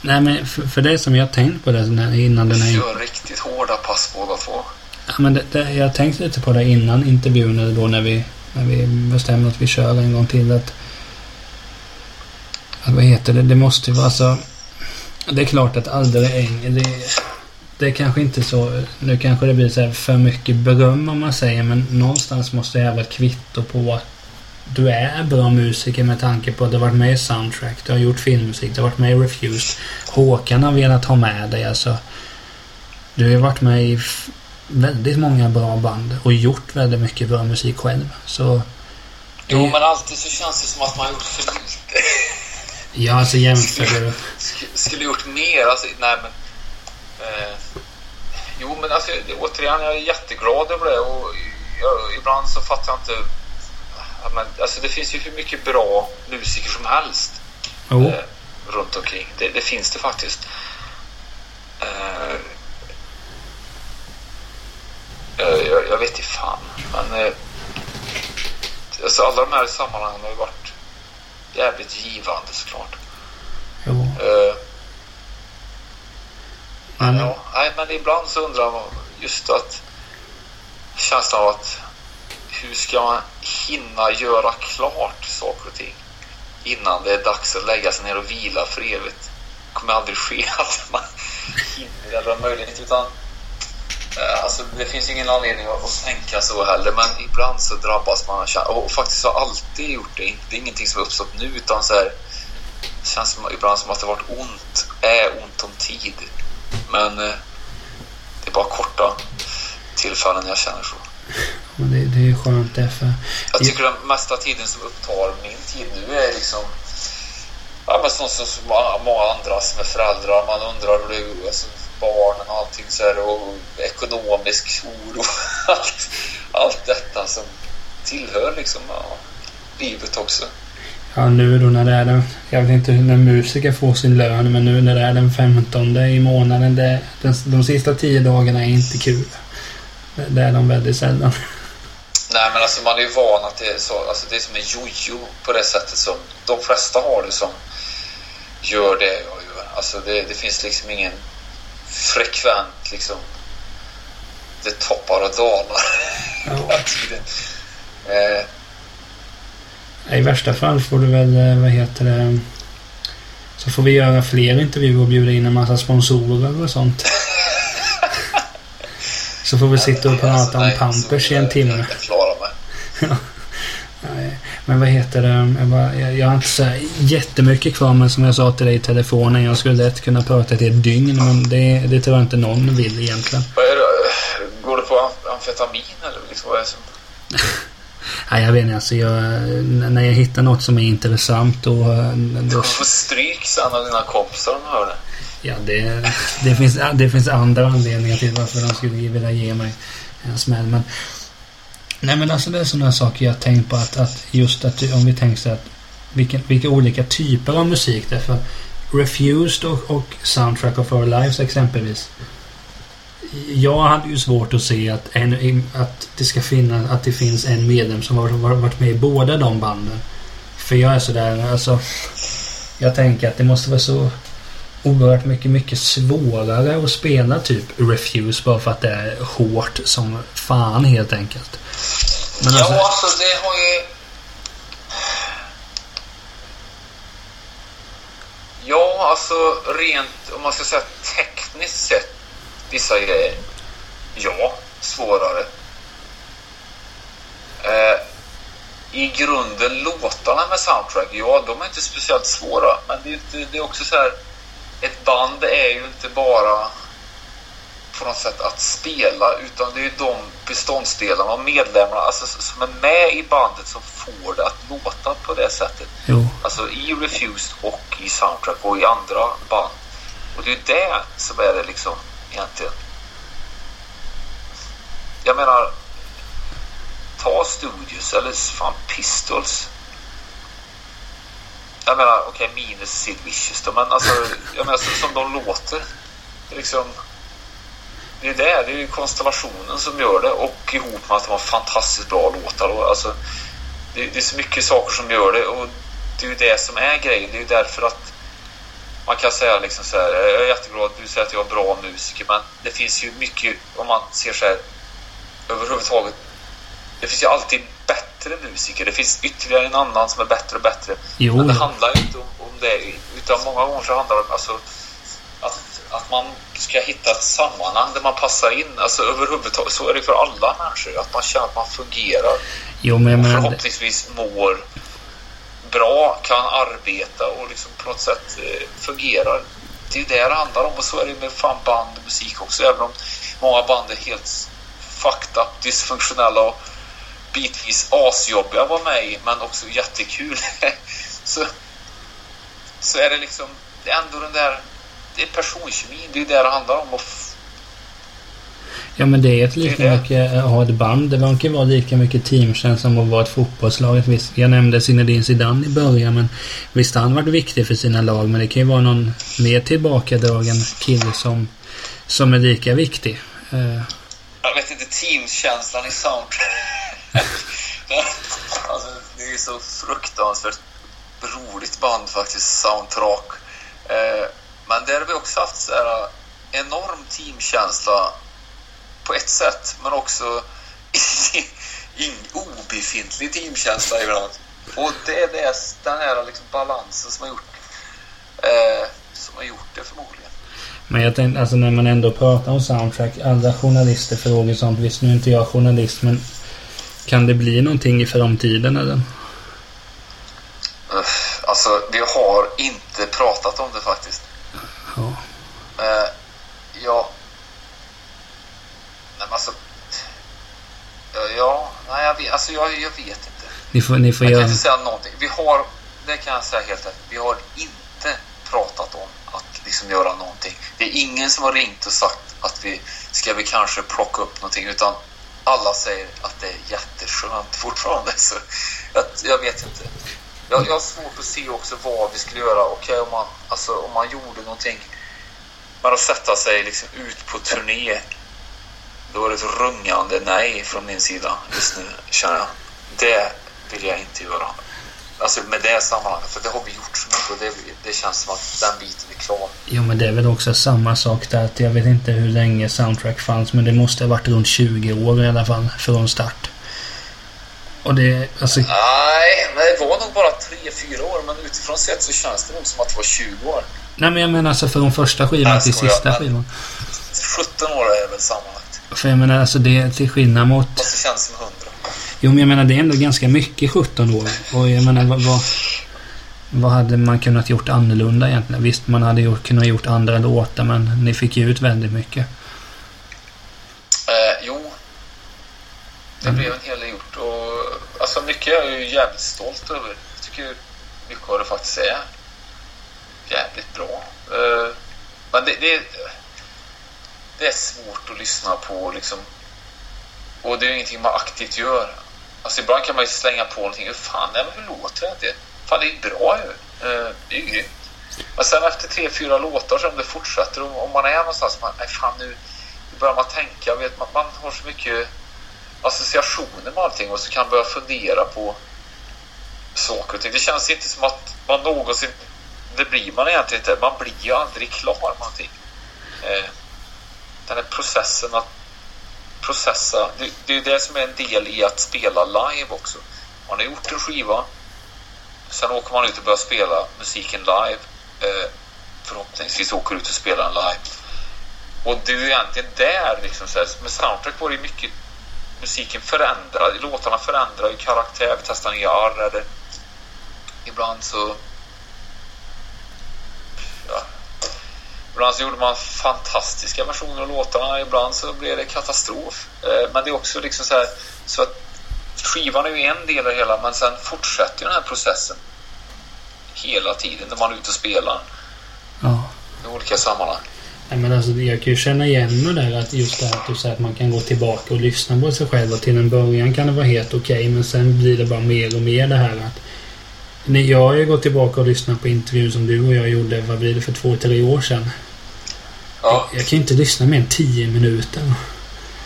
Nej men för, för det som jag tänkt på det innan den här... Kör riktigt hårda pass båda två. Ja men det, det, jag tänkte lite på det innan intervjun eller då när vi, när vi bestämde att vi kör en gång till att... att vad heter det? Det måste ju vara så... Det är klart att Aldrig Äng... Det, det är kanske inte så... Nu kanske det blir så för mycket beröm om man säger men någonstans måste det vara ett kvitto på att du är bra musiker med tanke på att du har varit med i Soundtrack, du har gjort filmmusik, du har varit med i Refused. Håkan har velat ha med dig alltså. Du har varit med i väldigt många bra band och gjort väldigt mycket bra musik själv. Så... Jo, men alltid så känns det som att man har gjort för lite. ja, alltså jämför. Skulle, skulle gjort mer, alltså, nej men... Eh, jo, men alltså återigen, jag är jätteglad över det och jag, ibland så fattar jag inte men, alltså det finns ju hur mycket bra musiker som helst oh. eh, runt omkring. Det, det, finns det faktiskt. Eh, jag, jag, vet inte fan. Men eh, alltså alla de här sammanhangen har ju varit jävligt givande såklart. Jo. Eh, men, ja, nej, men ibland så undrar man just att känslan av att hur ska man hinna göra klart saker och ting innan det är dags att lägga sig ner och vila för evigt? Det kommer aldrig ske (laughs) att man hinner eller har möjlighet utan eh, Alltså, det finns ingen anledning att tänka så heller, men ibland så drabbas man Och faktiskt har alltid gjort det. Det är ingenting som har uppstått nu, utan så här, det känns som, ibland som att det varit ont, är ont om tid. Men eh, det är bara korta tillfällen jag känner så. Och det, det är skönt därför. Jag tycker den mesta tiden som upptar min tid nu är liksom Ja men sånt som många andra som är föräldrar. Man undrar hur det alltså, barnen och allting så här, och ekonomisk oro. (laughs) allt, allt detta som tillhör liksom ja, livet också. Ja nu då när det är den, jag vet inte när musiker får sin lön men nu när det är den 15 i månaden. Det, den, de sista tio dagarna är inte kul. Det är de väldigt sällan. Nej, men alltså man är ju van att det är så. Alltså det är som en jojo på det sättet som de flesta har det som gör det jag gör. Alltså det, det finns liksom ingen frekvent liksom. Det toppar och dalar hela (laughs) tiden. Eh. I värsta fall får du väl, eh, vad heter det, Så får vi göra fler intervjuer och bjuda in en massa sponsorer och sånt. (laughs) Så får vi sitta och prata om Pampers i en timme. (laughs) Men vad heter det? Jag, bara, jag, jag har inte så jättemycket kvar men som jag sa till dig i telefonen. Jag skulle lätt kunna prata till ett dygn men det, det tror jag inte någon vill egentligen. Vad är det? Går du på amfetamin eller liksom, vad är det som... (laughs) Nej, jag vet inte. Alltså jag, när jag hittar något som är intressant då... då... Du får stryk sen av dina kompisar om de hör det. Ja, det, det, finns, det finns andra anledningar till varför de skulle vilja ge mig en smäll. Men, nej, men alltså det är sådana saker jag tänkt på att, att just att om vi tänker så att vilka, vilka olika typer av musik det är. För Refused och, och Soundtrack of Our Lives exempelvis. Jag hade ju svårt att se att, en, att det ska finnas, att det finns en medlem som har varit med i båda de banden. För jag är sådär, alltså. Jag tänker att det måste vara så oerhört mycket, mycket svårare att spela typ Refuse bara för att det är hårt som fan helt enkelt. Men alltså, ja, alltså det har ju... Ja, alltså rent om man ska säga tekniskt sett vissa grejer. Ja, svårare. Eh, I grunden låtarna med soundtrack, ja de är inte speciellt svåra. Men det är, inte, det är också så här ett band är ju inte bara på något sätt att spela utan det är ju de beståndsdelarna och medlemmarna alltså, som är med i bandet som får det att låta på det sättet. Jo. Alltså i Refused och i Soundtrack och i andra band. Och det är ju det som är det liksom egentligen. Jag menar ta Studios eller fan Pistols jag menar, okej, okay, minus Sid Vicious då, men alltså, jag menar, alltså, som de låter. Det är liksom... Det är det, det är ju konstellationen som gör det och ihop med att de har fantastiskt bra låtar. Och, alltså, det, det är så mycket saker som gör det och det är ju det som är grejen. Det är ju därför att man kan säga liksom så här, jag är jätteglad att du säger att jag är bra musiker, men det finns ju mycket, om man ser så här, överhuvudtaget, det finns ju alltid bättre musiker. Det finns ytterligare en annan som är bättre och bättre. Jo. Men det handlar ju inte om, om det. Utan många gånger så handlar det om alltså, att, att man ska hitta ett sammanhang där man passar in. Alltså överhuvudtaget. Så är det för alla människor. Att man känner att man fungerar. Jo, men, och förhoppningsvis mår bra, kan arbeta och liksom på något sätt eh, fungerar. Det är ju det det handlar om och så är det med fan band och musik också. Även om många band är helt fucked up, dysfunktionella och bitvis asjobbiga att vara med i, men också jättekul. (laughs) så, så är det liksom, det är ändå den där, det är personkemin, det är det det handlar om. Ja men det är ett lika mycket att ha ett band. Det verkar vara lika mycket teamkänsla som att vara ett fotbollslag. Visst, jag nämnde Zinedine Zidane i början men visst han varit viktig för sina lag men det kan ju vara någon mer tillbakadragen kille som, som är lika viktig. Uh. Jag vet inte, teamkänslan i soundtrack. (laughs) alltså, det är ju så fruktansvärt roligt band faktiskt, Soundtrack. Eh, men där har vi också haft så här eh, enorm teamkänsla på ett sätt, men också (laughs) in, obefintlig teamkänsla ibland. Och det är det, den här liksom balansen som har gjort, eh, som har gjort det förmodligen. Men jag tänkte, alltså när man ändå pratar om soundtrack, alla journalister frågar sånt. Visst, nu är inte jag journalist, men kan det bli någonting i framtiden eller? Alltså, vi har inte pratat om det faktiskt. Ja. Uh, ja. Nej, men alltså. Ja, nej, jag vet, alltså jag, jag vet inte. Ni får, ni får jag göra... kan inte säga någonting. Vi har, det kan jag säga helt ärligt, vi har inte pratat om att liksom göra någonting. Det är ingen som har ringt och sagt att vi ska vi kanske plocka upp någonting utan alla säger att det är jätteskönt fortfarande. (laughs) Så att, jag vet inte. Jag, jag har svårt att se också vad vi skulle göra. Okej, okay, om, man, alltså, om man gjorde någonting. Men att sätta sig liksom ut på turné. Då är det ett rungande nej från min sida just nu, känner jag. Det vill jag inte göra. Alltså med det sammanhanget, för det har vi gjort så mycket och det, det känns som att den biten är klar. Jo men det är väl också samma sak där att jag vet inte hur länge Soundtrack fanns men det måste ha varit runt 20 år i alla fall från start. Och det, alltså... Nej, men det var nog bara 3-4 år. Men utifrån sett så känns det nog som att det var 20 år. Nej, men jag menar alltså från första skivan till sista men- skivan. 17 år är det väl sammanlagt. För jag menar alltså det till skillnad mot... Fast det känns som 100. Jo, men jag menar det är ändå ganska mycket 17 år. Och jag menar vad... Vad, vad hade man kunnat gjort annorlunda egentligen? Visst, man hade gjort, kunnat gjort andra låtar, men ni fick ju ut väldigt mycket. Eh, jo. Det Mm. blev en hel del gjort. Och, alltså mycket är jag ju jävligt stolt över. Jag tycker mycket av det faktiskt är jävligt bra. Eh, men det, det, det är svårt att lyssna på liksom. Och det är ju ingenting man aktivt gör. Alltså ibland kan man ju slänga på någonting. Hur fan, nej, men hur låter det? det? Fan, det är bra ju. Eh, det är ju grymt. Men sen efter tre, fyra låtar så om det fortsätter, om, om man är någonstans, man, nej fan nu, nu börjar man tänka, vet, man, man har så mycket associationer med allting och så kan man börja fundera på saker och ting. Det känns inte som att man någonsin, det blir man egentligen inte, man blir ju aldrig klar med någonting. Eh, den här processen att processa, det, det är det som är en del i att spela live också. Man har gjort en skiva, sen åker man ut och börjar spela musiken live. Eh, förhoppningsvis åker ut och spelar den live. Och det är ju egentligen där, liksom, så här, med soundtrack var det ju mycket musiken förändrar, låtarna förändrar ju karaktär, vi testar nya arr eller ibland så Ibland så gjorde man fantastiska versioner av låtarna, ibland så blev det katastrof. Eh, Men det är också liksom så här, så att skivan är ju en del av det hela, men sen fortsätter den här processen hela tiden när man är ute och spelar Ja. i olika sammanhang. Nej, men alltså, jag kan ju känna igen mig där att just det här att du säger att man kan gå tillbaka och lyssna på sig själv och till en början kan det vara helt okej men sen blir det bara mer och mer det här att jag har ju gått tillbaka och lyssnat på intervjun som du och jag gjorde, vad blir det, för två, tre år sedan. Ja, Jag kan ju inte lyssna mer än tio minuter.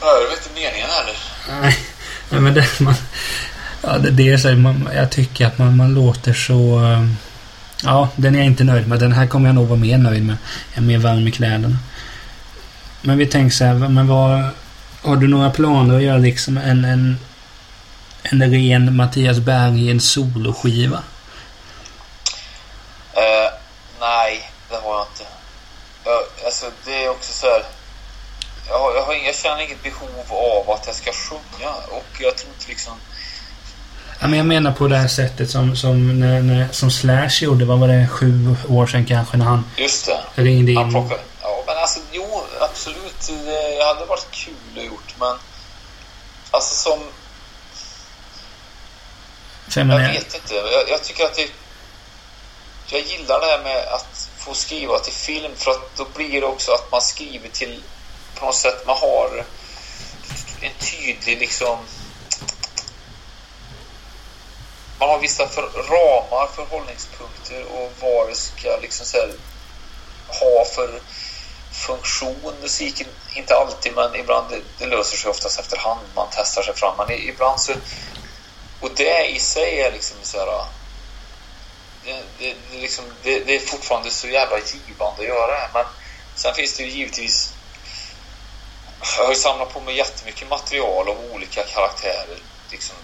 ja det var inte meningen heller. Nej, nej men det, man, ja, det, det är så här, man, jag tycker att man, man låter så... eh, Ja, den är jag inte nöjd med. Den här kommer jag nog vara mer nöjd med. Jag är mer varm i kläderna. Men vi tänker så här, men vad... Har du några planer att göra liksom en, en, en ren Mattias Berggren soloskiva? Eh, nej, det har jag inte. Jag, alltså, det är också så här. Jag, har, jag, har, jag känner inget behov av att jag ska sjunga och jag tror inte liksom... Ja, men jag menar på det här sättet som, som, när, när, som Slash gjorde, vad var det, sju år sedan kanske, när han Just det. ringde Han in. plockar. Ja, men alltså jo, absolut. Det hade varit kul att gjort, men alltså som... Jag Jag vet inte. Jag, jag tycker att det... Jag gillar det här med att få skriva till film för att då blir det också att man skriver till... På något sätt, man har en tydlig liksom... Man har vissa för, ramar, förhållningspunkter och vad det ska liksom så här, ha för funktion musiken. Inte alltid, men ibland det, det löser sig oftast efterhand. Man testar sig fram. Men ibland så och det i sig är liksom så här... Det, det, det, liksom, det, det är fortfarande så jävla givande att göra det. Men sen finns det ju givetvis... Jag har ju samlat på mig jättemycket material av olika karaktärer. Liksom,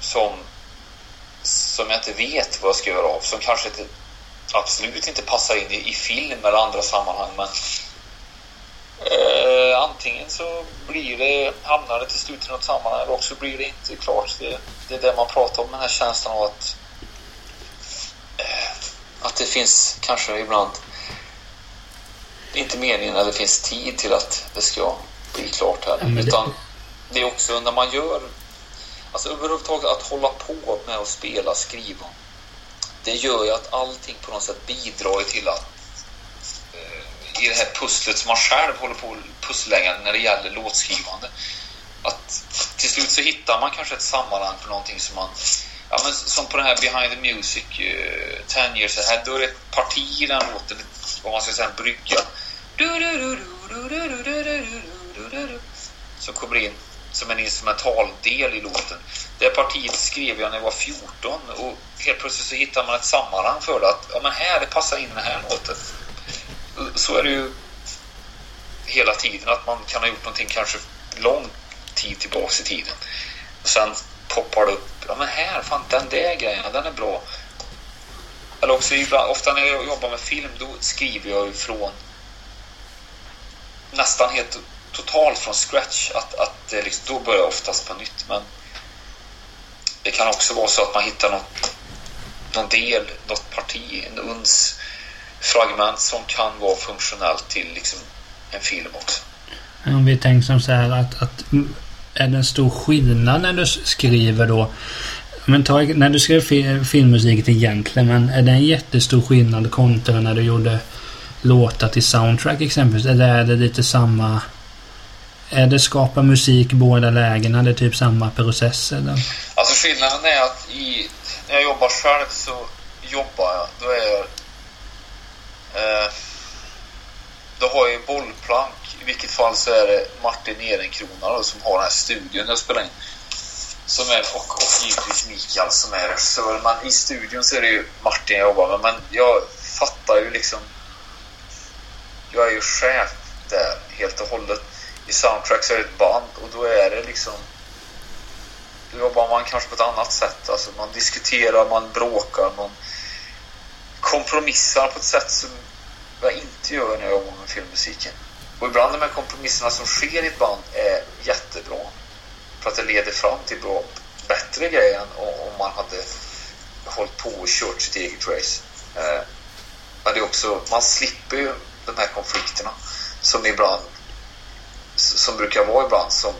som, som jag inte vet vad jag ska göra av. Som kanske inte, absolut inte passar in i, i film eller andra sammanhang. Men Eh, antingen så blir det, hamnar det till slut i något sammanhang eller också blir det inte klart. Det, det är det man pratar om, den här känslan av att att det finns kanske ibland inte meningen eller finns tid till att det ska bli klart här. Utan det är också när man gör, alltså överhuvudtaget att hålla på med att spela, skriva. Det gör ju att allting på något sätt bidrar till att i det här pusslet som man själv håller på att pusslägga när det gäller låtskrivande. Att till slut så hittar man kanske ett sammanhang för någonting som man... Ja, men som på den här Behind the Music, eh, uh, 10 years ahead, då är det ett parti i den låten, vad man ska säga, en brygga. Som kommer in som en instrumental del i låten. Det partiet skrev jag när jag var 14 och helt plötsligt så hittar man ett sammanhang för det. Att ja, men här, det passar in i den här låten så är det ju hela tiden att man kan ha gjort någonting kanske lång tid tillbaks i tiden. Sen poppar det upp, ja men här, fan den där grejen, den är bra. Eller också ibland, ofta när jag jobbar med film, då skriver jag ifrån nästan helt totalt från scratch. Att, att liksom, då börjar jag oftast på nytt. Men det kan också vara så att man hittar något, någon del, något parti, en uns fragment som kan vara funktionellt till liksom en film också. Om vi tänker som så här att, att är det en stor skillnad när du skriver då? Men ta, när du skrev filmmusik egentligen, men är det en jättestor skillnad kontra när du gjorde låtar till soundtrack exempelvis? Eller är det lite samma... Är det skapa musik båda lägena? Det är typ samma process eller? Alltså skillnaden är att i, när jag jobbar själv så jobbar jag, då är jag... Eh, då har jag bollplank. I vilket fall så är det Martin Ehrenkrona som har den här studion jag spelar in. Som är, och, och givetvis Mikael som är regissör. Men i studion så är det ju Martin jag jobbar med. Men jag fattar ju liksom jag är ju chef där helt och hållet. I Soundtrack så är det ett band och då är det liksom då jobbar man kanske på ett annat sätt. Alltså man diskuterar, man bråkar, man kompromissar på ett sätt som jag inte gör när jag jobbar med filmmusiken. Och ibland de här kompromisserna som sker i ett band är jättebra. För att det leder fram till bra, bättre grejer än om man hade hållit på och kört sitt eget race. Eh, men det är också, man slipper ju de här konflikterna som ibland som brukar vara ibland som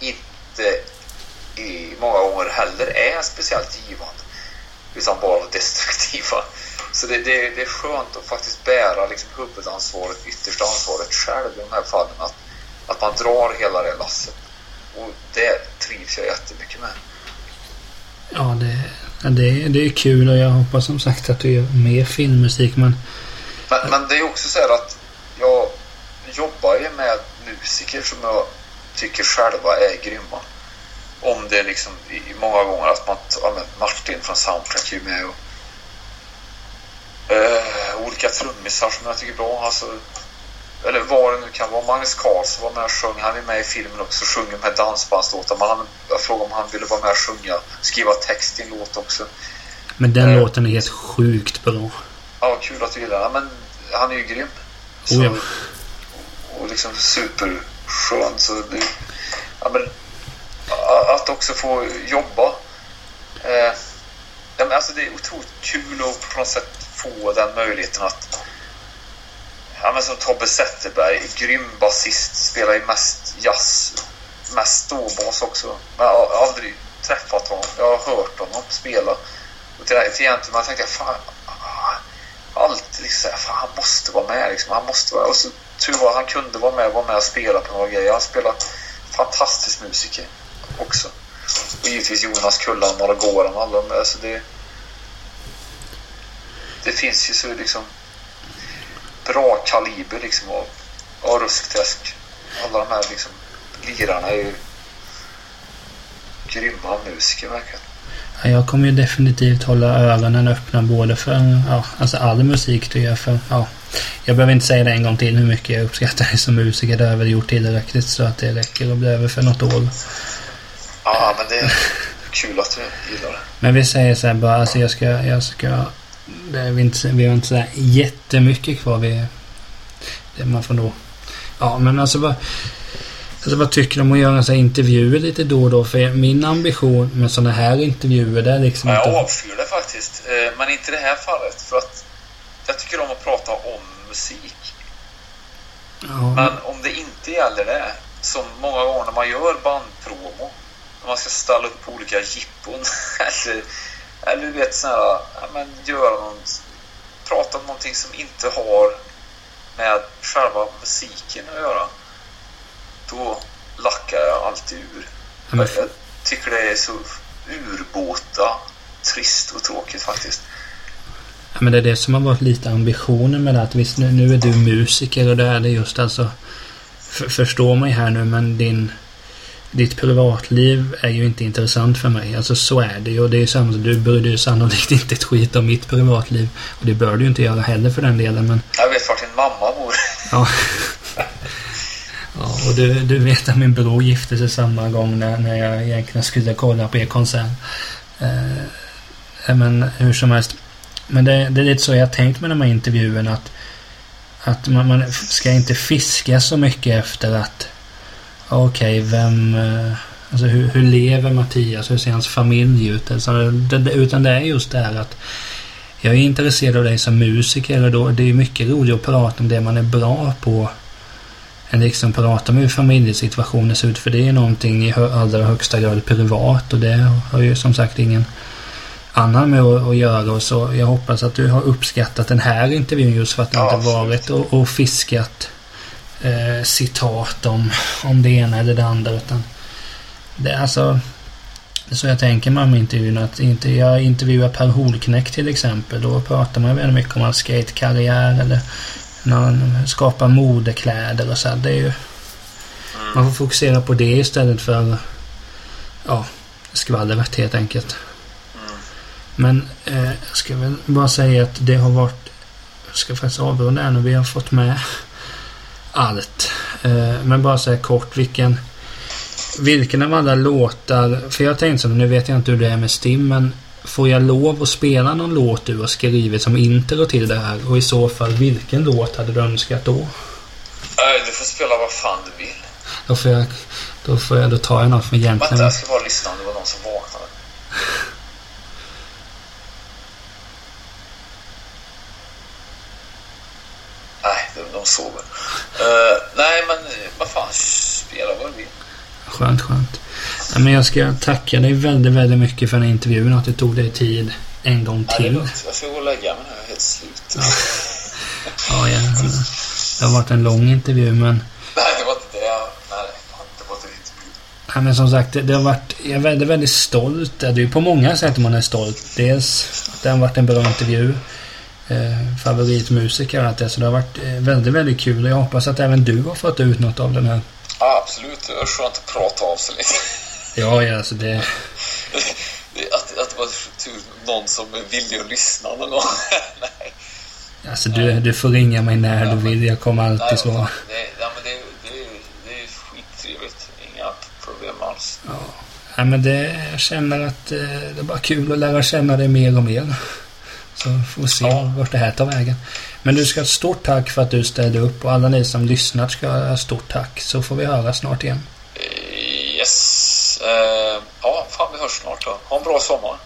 inte i många gånger heller är speciellt givande utan bara destruktiva. Så det, det, det är skönt att faktiskt bära liksom huvudansvaret, yttersta ansvaret själv i de här fallen. Att, att man drar hela det lasset. Och det trivs jag jättemycket med. Ja, det, det, det är kul och jag hoppas som sagt att du gör mer filmmusik men men, men det är också så här att jag jobbar ju med musiker som jag tycker själva är grymma. Om det är liksom i många gånger att man, ja, Martin från Soundtrack är med och eh, olika trummisar som jag tycker är bra. Alltså, eller vad det nu kan vara. Magnus Karlsson var med och sjöng. Han är med i filmen också. Sjunger med dansbandslåtar. jag frågade om han ville vara med och sjunga. Skriva text i en låt också. Men den eh, låten är helt sjukt bra. Ja, kul att du gillar den. Men han är ju grym. Så, oh ja. Och liksom superskön. Så det, ja, men, att också få jobba. Eh, ja, men alltså det är otroligt kul att på något sätt få den möjligheten att Ja, men som Tobbe Zetterberg, grym basist, spelar ju mest jazz, mest ståbas också. Men jag har aldrig träffat honom. Jag har hört honom spela. Och till, till egentligen tänkte jag, fan, alltid liksom fan han måste vara med liksom. Han måste vara Och så tur var han kunde vara med, vara med och spela på några grejer. Han spelar fantastisk musiker också. Och givetvis Jonas Kullan, Mara Goran, alla de alltså det, det finns ju så liksom bra kaliber liksom av, av Ruskträsk. Alla de här liksom lirarna är ju grymma musiker verkligen. Jag kommer ju definitivt hålla ögonen öppna både för ja, alltså all musik du gör. För, ja, jag behöver inte säga det en gång till hur mycket jag uppskattar dig som musiker. Det har jag väl gjort tillräckligt så att det räcker att bli över för något år. Ja, men det är kul att du gillar det. Men vi säger så här bara, alltså jag ska, jag ska det är vi, inte, vi har inte så jättemycket kvar. Vi, det man får då, ja men alltså bara Alltså vad tycker du om att göra så intervjuer lite då och då? För min ambition med sådana här intervjuer det är liksom ja, Jag avskyr det faktiskt. Eh, men inte i det här fallet. För att jag tycker om att prata om musik. Ja. Men om det inte gäller det, som många gånger när man gör bandpromo, när man ska ställa upp på olika jippon eller, (laughs) eller du vet sådana här, ja, men göra någon, prata om någonting som inte har med själva musiken att göra då lackar jag alltid ur. Men... Jag tycker det är så urbåta, trist och tråkigt faktiskt. Ja, men det är det som har varit lite ambitionen med det. Att visst, nu, nu är du musiker och det är det just alltså. För, förstå mig här nu, men din ditt privatliv är ju inte intressant för mig. Alltså så är det ju. Och det är samma, du bryr dig sannolikt (laughs) inte ett skit om mitt privatliv. Och det bör du ju inte göra heller för den delen. Men... Jag vet vart din mamma bor. Ja. ja. och du, du vet att min bror gifte sig samma gång när, när jag egentligen skulle kolla på er konsert. Eh, men hur som helst. Men det, det är lite så jag tänkt med de här intervjuerna att, att man, man ska inte fiska så mycket efter att okej, okay, vem... Eh, alltså hur, hur lever Mattias? Hur ser hans familj ut? Alltså, det, utan det är just det här att jag är intresserad av dig som musiker och då, det är mycket roligare att prata om det man är bra på än liksom prata om hur familjesituationen ser ut för det är någonting i allra högsta grad privat och det har ju som sagt ingen annan med att, att göra och så jag hoppas att du har uppskattat den här intervjun just för att du ja, inte varit och, och fiskat eh, citat om, om det ena eller det andra utan det är alltså så jag tänker mig om intervjun att inte, jag intervjuar Per Holknekt till exempel. Då pratar man väldigt mycket om hans skatekarriär eller när han skapar modekläder och så. Det är ju, mm. Man får fokusera på det istället för ja, skvallret helt enkelt. Mm. Men eh, jag ska väl bara säga att det har varit... Jag ska faktiskt avrunda här nu. Vi har fått med allt. Eh, men bara säga kort vilken vilken av alla låtar, för jag tänkte så, nu vet jag inte hur det är med Stim, men får jag lov att spela någon låt du har skrivit som intro till det här? Och i så fall, vilken låt hade du önskat då? Äh, du får spela vad fan du vill. Då får jag, då får jag, då tar jag något från egentligen... Vänta, jag ska bara lyssna om det var någon som vaknade. nej, de, sover. Uh, nej, men vad fan, spela vad du vill. Skönt, skönt. Ja, men jag ska tacka dig väldigt, väldigt mycket för den här intervjun. Att du tog dig tid en gång till. Ja, jag ska gå och lägga mig nu. Jag är helt slut. Ja. ja, ja. Det har varit en lång intervju men... Nej, det var inte det. Nej, det var inte varit en intervju. Ja, men som sagt, det har varit... Jag är väldigt, väldigt stolt. Det är ju på många sätt man är stolt. Dels att det har varit en bra intervju. Eh, favoritmusiker och allt det. Så det har varit eh, väldigt, väldigt kul. Och jag hoppas att även du har fått ut något av den här Ja, absolut. Det är skönt att prata av sig lite. (laughs) Ja, ja, alltså (laughs) det... att, att det var någon som är villig att lyssna någon gång. (laughs) Nej. Alltså du, du får ringa mig när ja, du vill. Jag kommer alltid nej, svara. Det, ja, men det, det, det är skittrevligt. Inga problem alls. Ja. ja men det, jag känner att eh, det är bara kul att lära känna dig mer och mer. Så får vi se ja. vart det här tar vägen. Men du ska ha stort tack för att du ställde upp och alla ni som lyssnat ska ha stort tack. Så får vi höra snart igen. Yes. Uh, ja, fan vi hörs snart då. Ha en bra sommar.